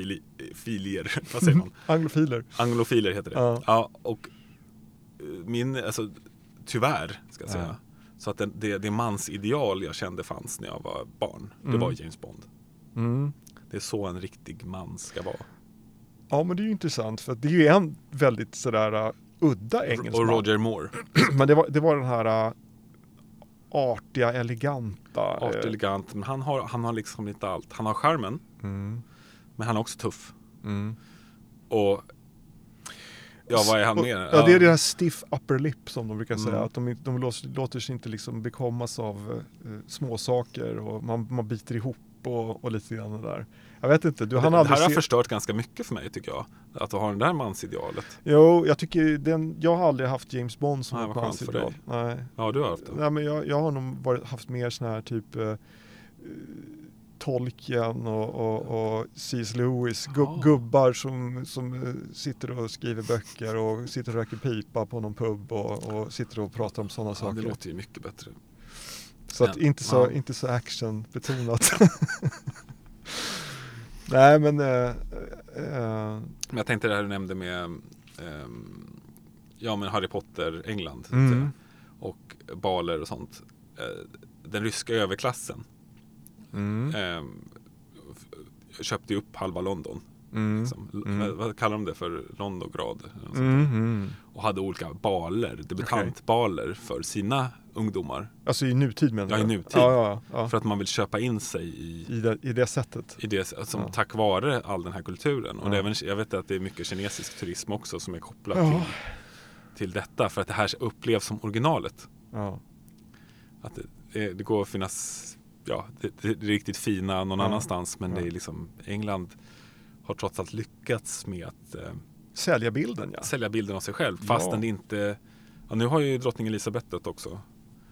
anglofilier, vad säger man? Anglofiler. Anglofiler heter det. Ja. Ja. och eh, min, alltså tyvärr ska jag Ja. säga. Så att det, det, det mansideal jag kände fanns när jag var barn, det Mm. var James Bond. Mm. Det är så en riktig man ska vara. Ja men det är ju intressant för det är ju en väldigt sådär uh, udda engelsman. Och Roger Moore, Men det var, det var den här uh, artiga, eleganta. art eh, elegant, men han har, han har liksom inte allt. Han har charmen, mm, men han är också tuff. mm. Och ja, vad är han mer? Ja, det är det här stiff upper lip som de brukar säga. Mm. Att de, de låter, låter sig inte liksom bekommas av uh, småsaker och man, man biter ihop och, och lite grann det där. Jag vet inte, du det, hann det aldrig här har se... förstört ganska mycket för mig tycker jag. Att ha det där mansidealet. Jo, jag tycker den, jag har aldrig haft James Bond som Nej, ett skönt för mansideal. Nej. Ja, du har haft det. Nej, men jag, jag har nog varit, haft mer sån här typ eh, Tolkien och, och, och C.S. Lewis, Gu- Jaha. gubbar som, som eh, sitter och skriver böcker och sitter och röker pipa på någon pub och, och sitter och pratar om sådana Ja, saker. det låter ju mycket bättre. Så att inte så, Ja. inte så actionbetonat. Nej men eh, eh, Men jag tänkte det här du nämnde med ehm, Ja men Harry Potter England Mm. Och baler och sånt Den ryska överklassen mm, f- Köpte ju upp halva London mm, liksom. Mm. vad, kallar de det för? Londograd mm, mm. Och hade olika baler, debutantbaler för sina ungdomar. Alltså i nutid menar Ja, du? i nutid. Ja, ja, ja. För att man vill köpa in sig i, I, det, I det sättet. i det som Ja. tack vare all den här kulturen. Och Ja. det även, jag vet att det är mycket kinesisk turism också som är kopplad Ja. till, till detta. För att det här upplevs som originalet. Ja. Att det, det, det går att finnas, ja, det, det är riktigt fina någon Ja. annanstans. Men Ja. det är liksom, England har trots allt lyckats med att eh, Sälja bilden ja. sälja bilden av sig själv. Ja. Fastän det inte, ja, nu har ju drottning Elisabeth dött också.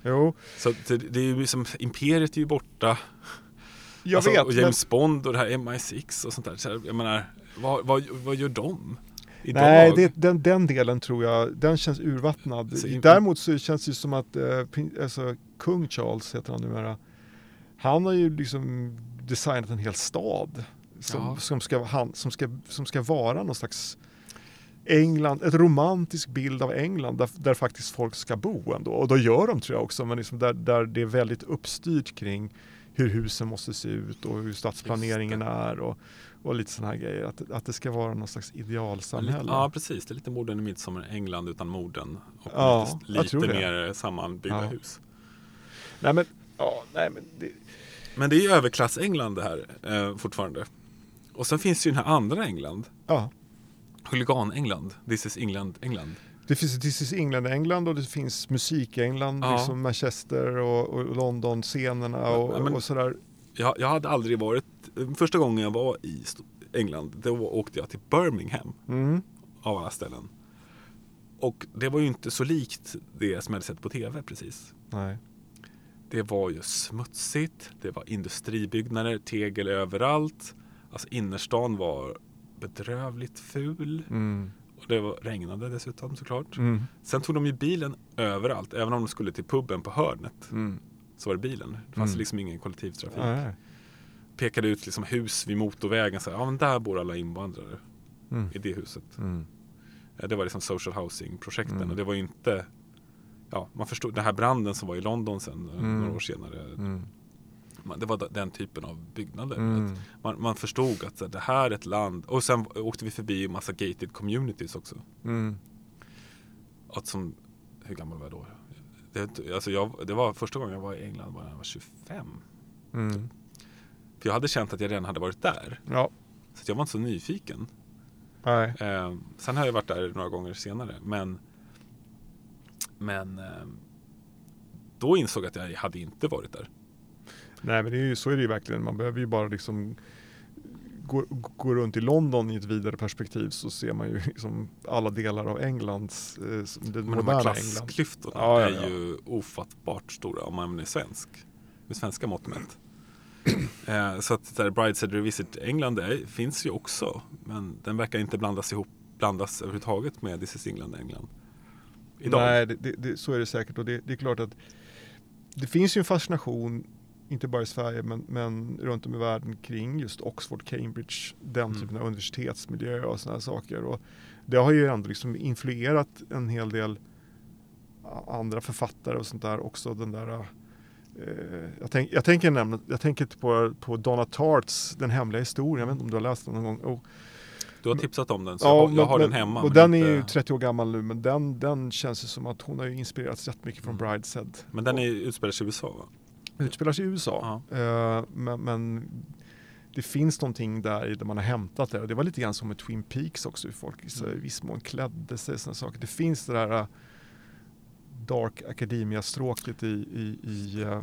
Jo, Så det, det är ju liksom, imperiet är ju borta. jag Alltså, vet. och James Bond och det här MI6 och sånt där. Så jag menar, vad, vad, vad gör de? Idag? Nej, det, den, den delen tror jag, den känns urvattnad. Så in- Däremot så känns det som att eh, alltså, kung Charles heter han numera. Han har ju liksom designat en hel stad som, Ja. som, ska, han, som, ska, som ska vara någon slags England, ett romantisk bild av England där, där faktiskt folk ska bo ändå. Och då gör de tror jag också, men liksom där, där det är väldigt uppstyrt kring hur husen måste se ut och hur stadsplaneringen är och, och lite sådana här grejer. Att, att det ska vara någon slags idealsamhälle. Ja, precis. Det är lite morden i Midsommar England utan morden. Och Ja, lite, lite mer sammanbyggda Ja. hus. Nej men, ja, nej men det, Men det är ju överklass-England det här eh, fortfarande. Och sen finns ju den här andra England. ja. Huligan-England. This is England, England. Det finns This is England England och det finns musik-England, Ja. liksom Manchester och, och London-scenerna och, Ja, men- och sådär. Jag, jag hade aldrig varit, första gången jag var i England, då åkte jag till Birmingham Mm. av alla ställen. Och det var ju inte så likt det som jag hade sett på tv precis. Nej. Det var ju smutsigt, det var industribyggnader, tegel överallt. Alltså innerstan var bedrövligt ful. Mm. Och det var, regnade dessutom såklart. Mm. Sen tog de ju bilen överallt. Även om de skulle till puben på hörnet Mm. så var det bilen. Det fanns Mm. liksom ingen kollektivtrafik. Nej. Pekade ut liksom hus vid motorvägen. Så här, ja men där bor alla invandrare Mm. i det huset. Mm. Ja, Det var liksom social housing-projekten. Och det var inte Ja, man förstod den här branden som var i London sen eh, Mm. några år senare. Mm. Man, det var den typen av byggnader. Mm. Man, man förstod att så det här är ett land. Och sen åkte vi förbi en massa gated communities också. Mm. Att som, hur gammal var jag då? Det, alltså jag, det var första gången jag var i England var jag var 25. Mm. För jag hade känt att jag redan hade varit där. Ja. Så jag var inte så nyfiken. Eh, sen har jag varit där några gånger senare. Men, men eh, då insåg jag att jag hade inte varit där. Nej men det är ju, så är det ju verkligen. Man behöver ju bara liksom gå, gå runt i London i ett vidare perspektiv så ser man ju liksom alla delar av Englands, eh, det Men de moderna England. klassklyftorna Ja, ja, är ja. ju ofattbart stora om man är svensk. Med svenska mått mätt. eh, så att där Brideshead Revisit England är, finns ju också. Men den verkar inte blandas ihop, blandas överhuvudtaget med This is England England. Idag. Nej, det, det, så är det säkert. Och det, det är klart att det finns ju en fascination, inte bara i Sverige, men, men runt om i världen kring just Oxford, Cambridge, den Mm. typen av universitetsmiljö och sådana saker. Och det har ju ändå liksom influerat en hel del andra författare och sånt där också. Den där, eh, jag, tänk, jag tänker nämna, jag tänker på, på Donna Tarts Den hemliga historien, jag vet inte om du har läst den någon gång? Oh, Du har tipsat om den så jag, har- jag men- har den hemma. Och den inte- är ju 30 år gammal nu, men den, den känns ju som att hon har ju inspirerats rätt mycket från Mm. Brideshead. Men den är utspelar sig i USA va? utspelar sig i USA. Eh, men, men det finns någonting där i där man har hämtat det. Och det var lite grann som med Twin Peaks också, hur folk i så- i Mm. viss mån klädde sig. Såna saker. Det finns det där eh, Dark Academia-stråket i, i, i, eh,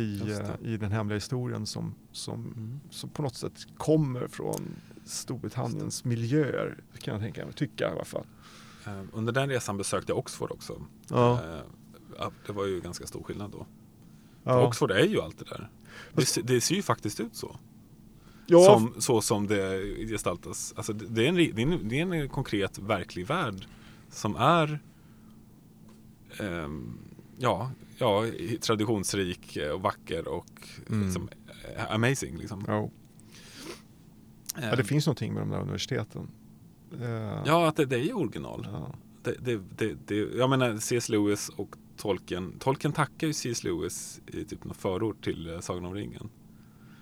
i, i den hemliga historien som, som, Mm. som på något sätt kommer från Storbritanniens miljöer, kan jag tänka mig, tycka i alla fall. Eh, Under den resan besökte jag Oxford också. Ja. Eh, ja, Det var ju ganska stor skillnad då. Ja. Oxford är ju allt det där. Det, se- det ser ju faktiskt ut så. Ja, Som, så som det gestaltas. Alltså det, är en, det, är en, det är en konkret verklig värld som är ehm, ja, ja, traditionsrik och vacker och Mm. liksom, eh, amazing. Liksom. ja. Ja, det Ehm, finns någonting med de där universiteten. Eh, ja, att det, det är ju original. ja. Det, det, det, det, jag menar C.S. Lewis och Tolkien. Tolkien tackar ju C.S. Lewis i typ någon förord till eh, Sagan om ringen.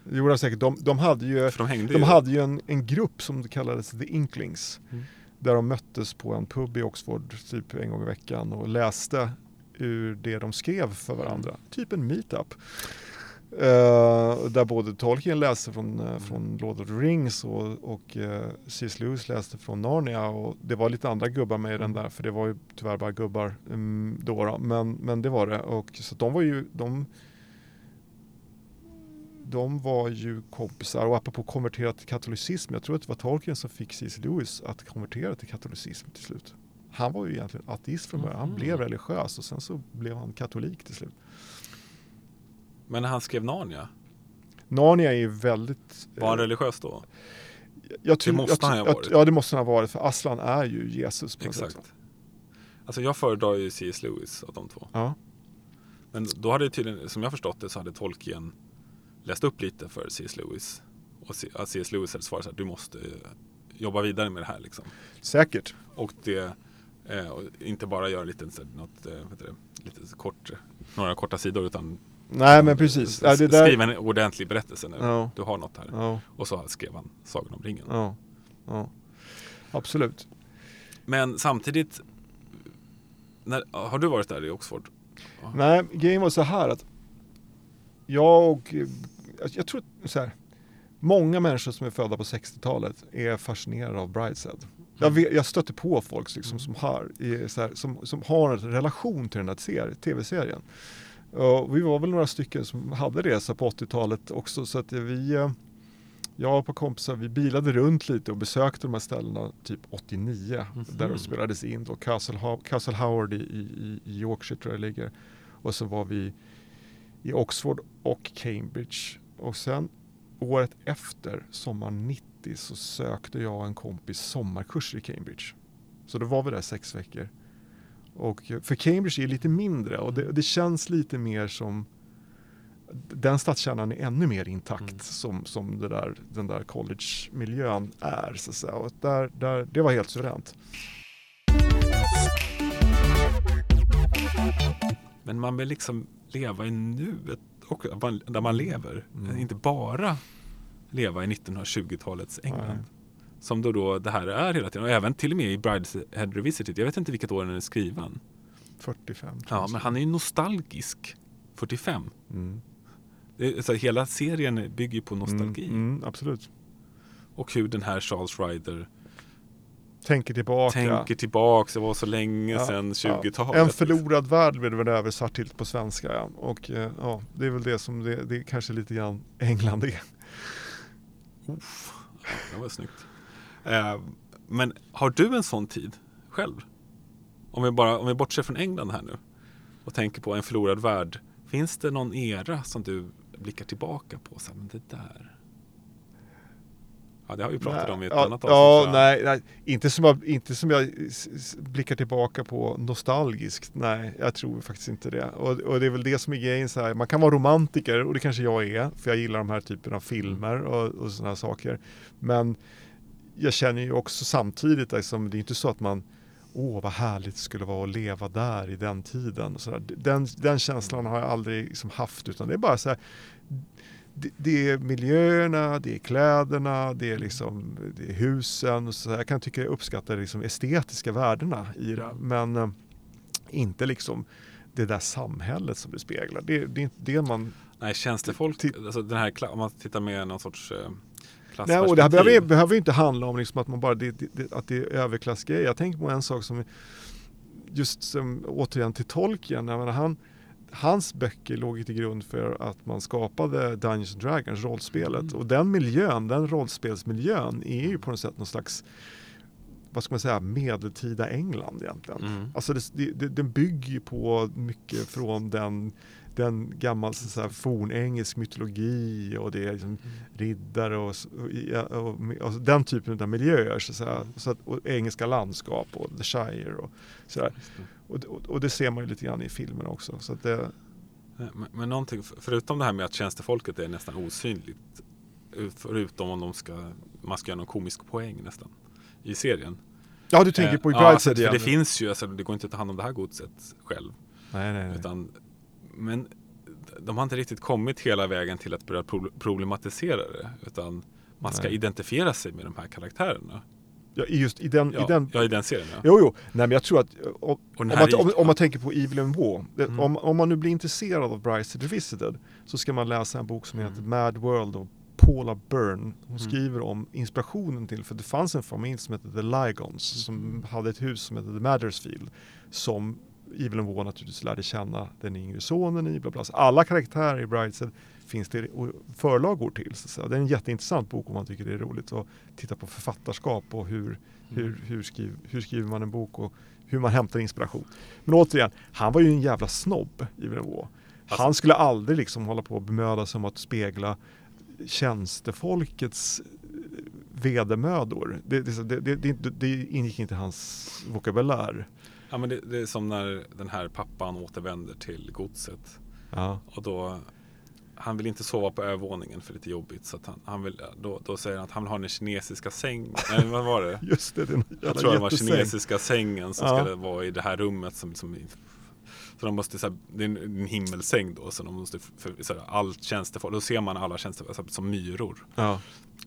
Det gjorde han säkert. De, de hade ju, För de hängde de ju. hade ju en, en grupp som kallades The Inklings. Mm. Där de möttes på en pub i Oxford typ en gång i veckan och läste ur det de skrev för varandra. Typ en meetup. Uh, där både Tolkien läste från, uh, från Lord of the Rings och, och uh, C.S. Lewis läste från Narnia och det var lite andra gubbar med i den där för det var ju tyvärr bara gubbar um, då, då, Men, men det var det och så de var ju de, de var ju kompisar och apropå konvertera till katolicism, jag tror att det var Tolkien som fick C.S. Lewis att konvertera till katolicism till slut. Han var ju egentligen ateist från början, han mm. blev religiös och sen så blev han katolik till slut. Men när han skrev Narnia? Narnia är ju väldigt... Var han eh, religiös då? Jag tror, det måste jag, han ha varit. Ja, det måste han ha varit. För Aslan är ju Jesus. Exakt. Sätt. Alltså jag föredrar ju C.S. Lewis av de två. Ja. Men då hade tydligen, som jag förstått det, så hade Tolkien läst upp lite för C.S. Lewis. Och C.S. Lewis hade svarat så här, du måste jobba vidare med det här liksom. Säkert. Och det, eh, och inte bara göra lite, något, eh, det, lite kort, några korta sidor utan Nej men precis. Ja, det där... Skriv en ordentlig berättelse nu. Ja. Du har något här. Ja. Och så skrev han Sagan om ringen. Ja. ja. Absolut. Men samtidigt, när, har du varit där i Oxford? Nej, grejen var så här att jag och, jag tror så här, många människor som är födda på 60-talet är fascinerade av Brideshead. Jag, mm. vet, jag stöter på folk liksom, som, har, här, som, som har en relation till den här tv-serien. Och vi var väl några stycken som hade resa på 80-talet också så att vi eh, jag och par kompisar, vi bilade runt lite och besökte de här ställena typ 89 mm -hmm. där de spelades in då. Castle, Castle Howard i, i, i Yorkshire tror jag det ligger. Och så var vi i Oxford och Cambridge. Och sen året efter, sommaren 90, så sökte jag en kompis sommarkurs i Cambridge. Så då var vi där sex veckor. Och för Cambridge är lite mindre och det, det känns lite mer som den stadskärnan är ännu mer intakt mm. som, som där, den där college-miljön är. Så att säga. Och där, där, det var helt suveränt. Men man vill liksom leva i nuet och där man lever. Mm. Inte bara leva i 1920-talets England. Nej. Som då, då det här är hela tiden. Och även till och med i Brideshead Revisited. Jag vet inte vilket år den är skriven. 45. Ja, men han är ju nostalgisk. 45. Mm. Det, alltså, hela serien bygger på nostalgi. Mm, mm, absolut. Och hur den här Charles Ryder Tänker tillbaka. Tänker tillbaka, det var så länge ja, sedan 20-talet. Ja. En förlorad värld blev det väl översatt till på svenska. Ja. Och ja, det är väl det som det, det är kanske lite grann England är. Uff, det var snyggt. Eh, men har du en sån tid själv? Om vi, bara, om vi bortser från England här nu och tänker på en förlorad värld. Finns det någon era som du blickar tillbaka på? Så här, men det där. Ja, det har vi pratat nej, om i ett ja, annat avsnitt. Ja, nej, nej, inte, som jag, inte som jag blickar tillbaka på nostalgiskt. Nej, jag tror faktiskt inte det. Och, och det är väl det som är grejen. Så här, man kan vara romantiker och det kanske jag är. För jag gillar de här typen av filmer och, och sådana saker. Men jag känner ju också samtidigt, liksom, det är inte så att man Åh, vad härligt det skulle vara att leva där i den tiden. Så den, den känslan har jag aldrig liksom haft, utan det är bara så här, det, det, är miljöerna, det är kläderna, det är, liksom, det är husen. Och så jag kan tycka jag uppskattar liksom estetiska värdena i det, men äh, inte liksom det där samhället som det speglar. Det, det är inte det man... Nej, tjänstefolk, alltså den här, om man tittar med någon sorts äh Nej, och det här behöver, behöver inte handla om liksom att, man bara, det, det, att det är överklassgrejer. Jag tänker på en sak som just som, återigen till Tolkien. Jag menar, han, hans böcker låg till grund för att man skapade Dungeons Dragons, rollspelet. Mm. Och den miljön, den rollspelsmiljön är ju på något sätt någon slags vad ska man säga, medeltida England egentligen. Mm. Alltså det, det, den bygger ju på mycket från den den gammal så här, fornengelsk mytologi och det är liksom mm. riddare och, och, och, och, den typen av miljöer. Så, så, här, så att, och engelska landskap och The Shire och sådär. Och, det ser man ju lite grann i filmen också. Så att det, men, men någonting, förutom det här med att tjänstefolket är nästan osynligt Förutom om de ska, man ska göra någon komisk poäng nästan i serien. Ja, du tänker på i Brideshead eh, ja, för det finns ju, alltså, det går inte att ta hand om det här godset själv. Nej, nej, nej. Utan men de har inte riktigt kommit hela vägen till att börja problematisera det. Utan man ska Nej. identifiera sig med de här karaktärerna. Ja, just i den, Ja, i den ja, i den serien ja. Jo, jo. Nej, men jag tror att om, den om, här man, om, om man tänker på Evil and War, det- Mm. om, om man nu blir intresserad av Bryce Revisited så ska man läsa en bok som heter Mm. Mad World av Paula Byrne. Hon Mm. skriver om inspirationen till, för det fanns en familj som hette The Ligons som hade ett hus som hette The Maddersfield som Evil and War naturligtvis lärde känna den yngre sonen i. Bla bla. Så alla karaktärer i Brideshead finns det förlagor till. Så. Det är en jätteintressant bok om man tycker det är roligt att titta på författarskap och hur, hur, hur, skriv, hur skriver man en bok och hur man hämtar inspiration. Men återigen, han var ju en jävla snobb i War. Alltså- Han skulle aldrig liksom hålla på och bemöda sig om att spegla tjänstefolkets eh, vedermödor. Det, det, det, det ingick inte i hans vokabulär. Ja, men det, det är som när den här pappan återvänder till godset. Ja. Och då, han vill inte sova på övervåningen för det är lite jobbigt. Så han, han vill, då, då säger han att han vill ha den kinesiska sängen. Nej, vad var det? Just det, det är en Jag tror det var kinesiska sängen som Ja. ska vara i det här rummet. Som, som, så de måste, så här, det är en, himmelsäng då. Så de måste, för, så här, allt tjänstefolk, då ser man alla tjänstefolk som myror. Ja.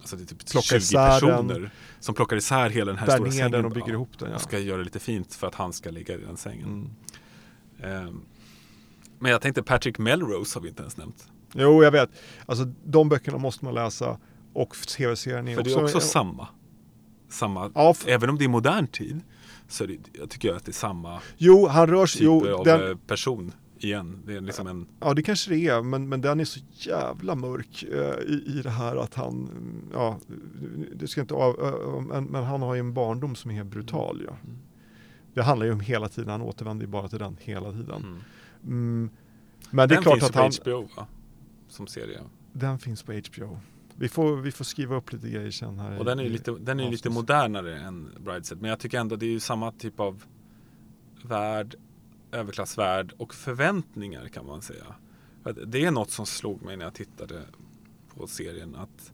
Alltså det är typ Plockar 20 isär den. personer som plockar isär hela den här stora sängen. den och bygger ihop den. Ja. Och ska göra det lite fint för att han ska ligga i den sängen. Mm. Ehm, men jag tänkte Patrick Melrose har vi inte ens nämnt. Jo, jag vet. Alltså de böckerna måste man läsa och tv-serien är För det också... är också samma. samma Ja, f- Även om det är modern tid så det, jag tycker jag att det är samma jo, han rör sig... typ Jo, av den, eh, person igen. Det är liksom en Ja det kanske det är, men, men den är så jävla mörk eh, i, i det här att han, ja, det ska inte av, men, men han har ju en barndom som är brutal. Ja. Mm. Det handlar ju om hela tiden, han återvänder ju bara till den hela tiden. Mm. Mm. Men det är Den klart finns ju att på han, HBO va? Som serie. den finns på HBO. Vi får, vi får skriva upp lite grejer sen här. Och den är ju lite, den är lite modernare än Brideshead. Men jag tycker ändå det är ju samma typ av värld, överklassvärld och förväntningar kan man säga. Det är något som slog mig när jag tittade på serien. Att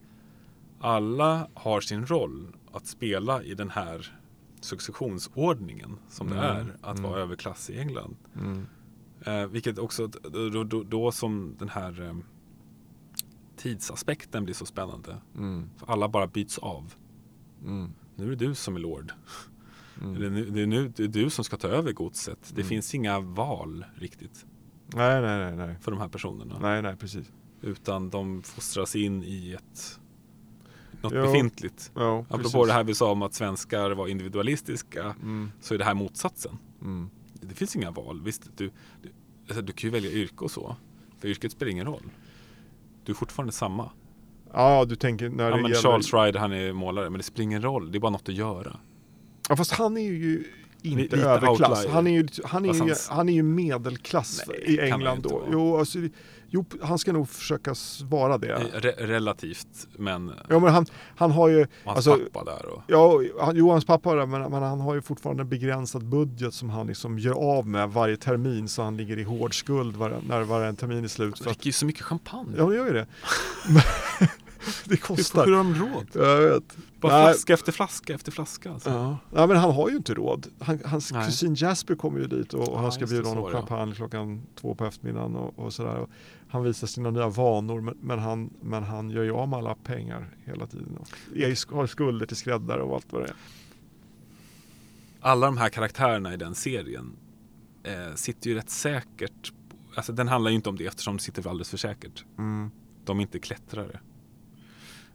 alla har sin roll att spela i den här successionsordningen som det Mm, är att mm. vara överklass i England. Mm. Eh, vilket också då, då, då som den här eh, tidsaspekten blir så spännande. Mm. För alla bara byts av. Mm. Nu är det du som är lord. Mm. Det, är nu, det, är du som ska ta över godset. Det Mm. finns inga val riktigt Nej, nej, nej, nej. för de här personerna. Nej, nej, precis. Utan de fostras in i ett något Jo, befintligt. Ja, Apropå precis. det här vi sa om att svenskar var individualistiska Mm. så är det här motsatsen. Mm. Det finns inga val. Visst, du, du, alltså, du kan ju välja yrke och så. För yrket spelar ingen roll. Du är fortfarande samma. Ja, du tänker när Ja, det men gäller... Charles Ryder han är målare men det spelar ingen roll. Det är bara något att göra. Ja, fast han är ju inte Lite överklass. outlier. Han är ju, han är ju, han är ju medelklass Nej, i han England då. Jo, alltså, jo, han ska nog försöka svara det. Eh, Re relativt, men Ja, men han, han har ju, hans alltså, pappa där och ja, han, jo, hans pappa där, men, men han har ju fortfarande en begränsad budget som han liksom gör av med varje termin så han ligger i hård skuld var, när varje termin är slut. att, dricker ju så mycket champagne. ja, det gör ju det. Det kostar. hur har de råd? Jag vet. Bara Nej. flaska efter flaska efter flaska. Alltså. Ja. Nej men han har ju inte råd. Han, hans Nej. kusin Jasper kommer ju dit och, och Ja, han ska bjuda det, honom det. champagne klockan två på eftermiddagen och, och sådär. Och han visar sina nya vanor men, men, han, men han gör ju av med alla pengar hela tiden. Och är, har skulder till skräddare och allt vad det är. Alla de här karaktärerna i den serien eh, sitter ju rätt säkert. Alltså den handlar ju inte om det eftersom de sitter alldeles för säkert. Mm. De är inte klättrare.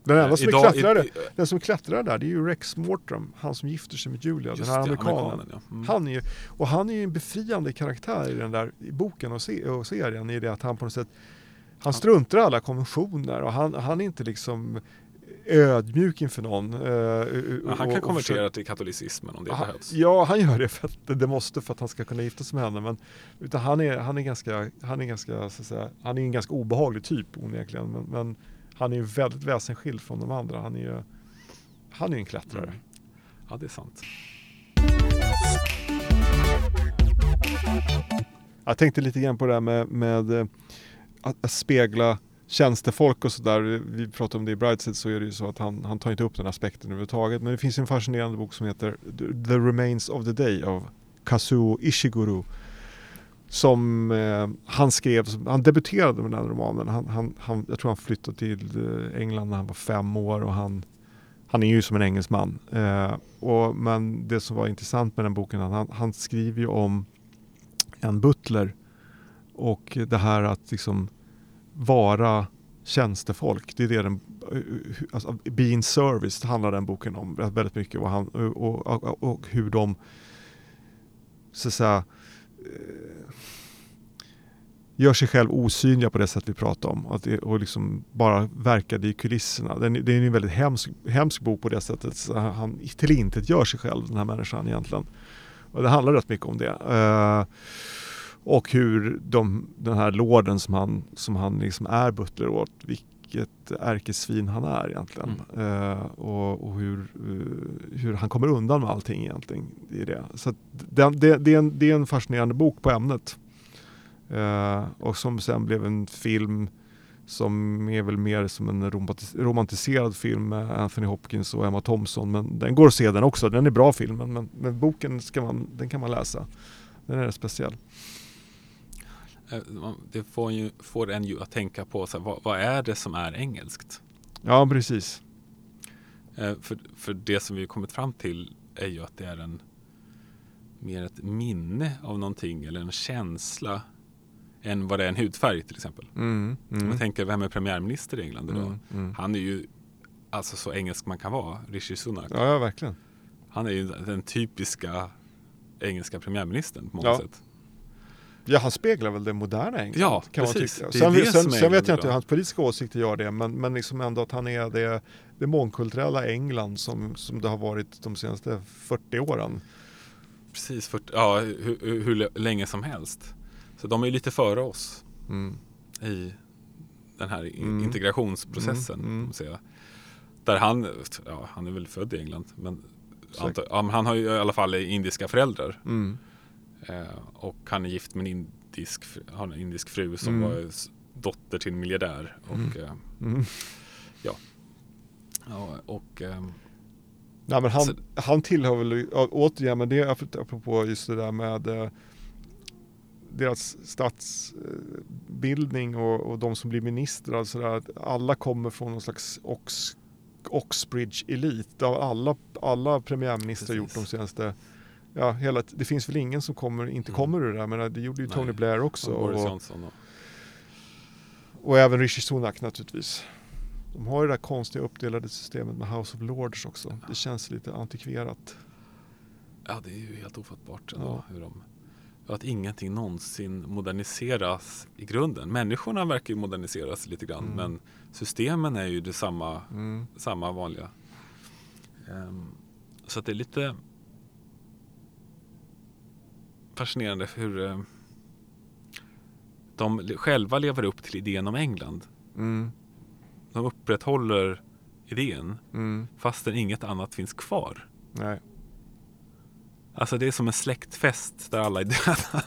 Den enda Eh, som idag- klättrare, i- den som klättrar där det är ju Rex Mortram, han som gifter sig med Julia, den här det, amerikanen. ja. Mm. Han är ju, och han är ju en befriande karaktär i den där i boken och, se, och serien i det att han på något sätt han struntar i alla konventioner och han, han är inte liksom ödmjuk inför någon. eh, Ja, han och- kan och konvertera försöker- till katolicismen om det Han- behövs. Ja, han gör det för att det- det måste för att han ska kunna gifta sig med henne. Men, utan han, är, han är ganska, han är ganska, så att säga, han är en ganska obehaglig typ onekligen. Men, men han är ju väldigt väsensskild från de andra. Han är ju han är ju en klättrare. Mm. Ja, det är sant. Jag tänkte lite grann på det här med, med eh, att, att spegla tjänstefolk och sådär. Vi pratade om det i Brideshead så är det ju så att han, han tar inte upp den aspekten överhuvudtaget. Men det finns en fascinerande bok som heter The Remains of the Day av Kazuo Ishiguro. Som eh, han skrev, han debuterade med den här romanen. Han, han, han, jag tror han flyttade till eh, England när han var fem år och han han är ju som en engelsman. Eh, och, men det som var intressant med den boken, han, han skriver ju om en butler och det här att liksom vara tjänstefolk. Det är det den, alltså, being service handlar den boken om väldigt mycket och, han, och, och, och hur de så att säga eh, gör sig själv osynliga på det sätt vi pratar om att det, och liksom bara verkade i kulisserna. Den, det är en väldigt hemsk, hemsk bok på det sättet. Så han tillintetgör sig själv den här människan egentligen. Och det handlar rätt mycket om det. Uh, och hur de, den här lorden som han, som han liksom är butler åt, vilket ärkesvin han är egentligen. Mm. Uh, och, och hur, uh, hur han kommer undan med allting egentligen. Det är det. Så det, det, det, är en, det är en fascinerande bok på ämnet. Uh, och som sen blev en film som är väl mer som en romantiserad film med Anthony Hopkins och Emma Thompson. Men den går att se den också, den är bra filmen men, men boken ska man, den kan man läsa. Den är speciell. Eh, det får, ju, får en ju att tänka på så här, vad, vad, är det som är engelskt? Ja, precis. Eh, för, för det som vi kommit fram till är ju att det är en mer ett minne av någonting eller en känsla än vad det är en hudfärg till exempel. Mm, mm. Jag tänker, vem är premiärminister i England idag? Mm, mm, Han är ju alltså så engelsk man kan vara, Rishi Sunak. Ja, ja verkligen. Han är ju den typiska engelska premiärministern på många ja. sätt. Ja, han speglar väl det moderna England. Ja, kan precis. Man tycka. Sen, sen, sen vet jag inte hur hans politiska åsikter gör det, men, men liksom ändå att han är det, det mångkulturella England som, som det har varit de senaste 40 åren. Precis, 40, ja, hur, hur länge som helst. Så de är lite före oss mm. i den här mm. integrationsprocessen. Mm. mm. Där han, ja, han är väl född i England, men antar, ja, han har ju i alla fall indiska föräldrar. Mm. Eh, och han är gift med en indisk, har en indisk fru som mm. var dotter till en miljardär. Och, mm. Eh. Ja. ja. Och eh, Nej, men han, så, han tillhör väl, återigen, men det är apropå just det där med eh, deras statsbildning och, och de som blir ministrar. Så där, alla kommer från någon slags Ox, Oxbridge-elit. Det har alla, alla premiärministrar gjort de senaste Ja, hela, det finns väl ingen som kommer, inte mm. kommer ur det där, men det gjorde ju Tony Blair också. Och, och, och, även Rishi Sunak naturligtvis. De har ju det där konstiga uppdelade systemet med House of Lords också. Det känns lite antikverat. Ja, det är ju helt ofattbart ändå, ja. hur de att ingenting någonsin moderniseras i grunden. Människorna verkar ju moderniseras lite grann mm. men systemen är ju det samma, mm. samma vanliga. Um, så det är lite fascinerande hur uh, de själva lever upp till idén om England. Mm. De upprätthåller idén mm. fastän inget annat finns kvar. Nej. Alltså det är som en släktfest där alla är döda.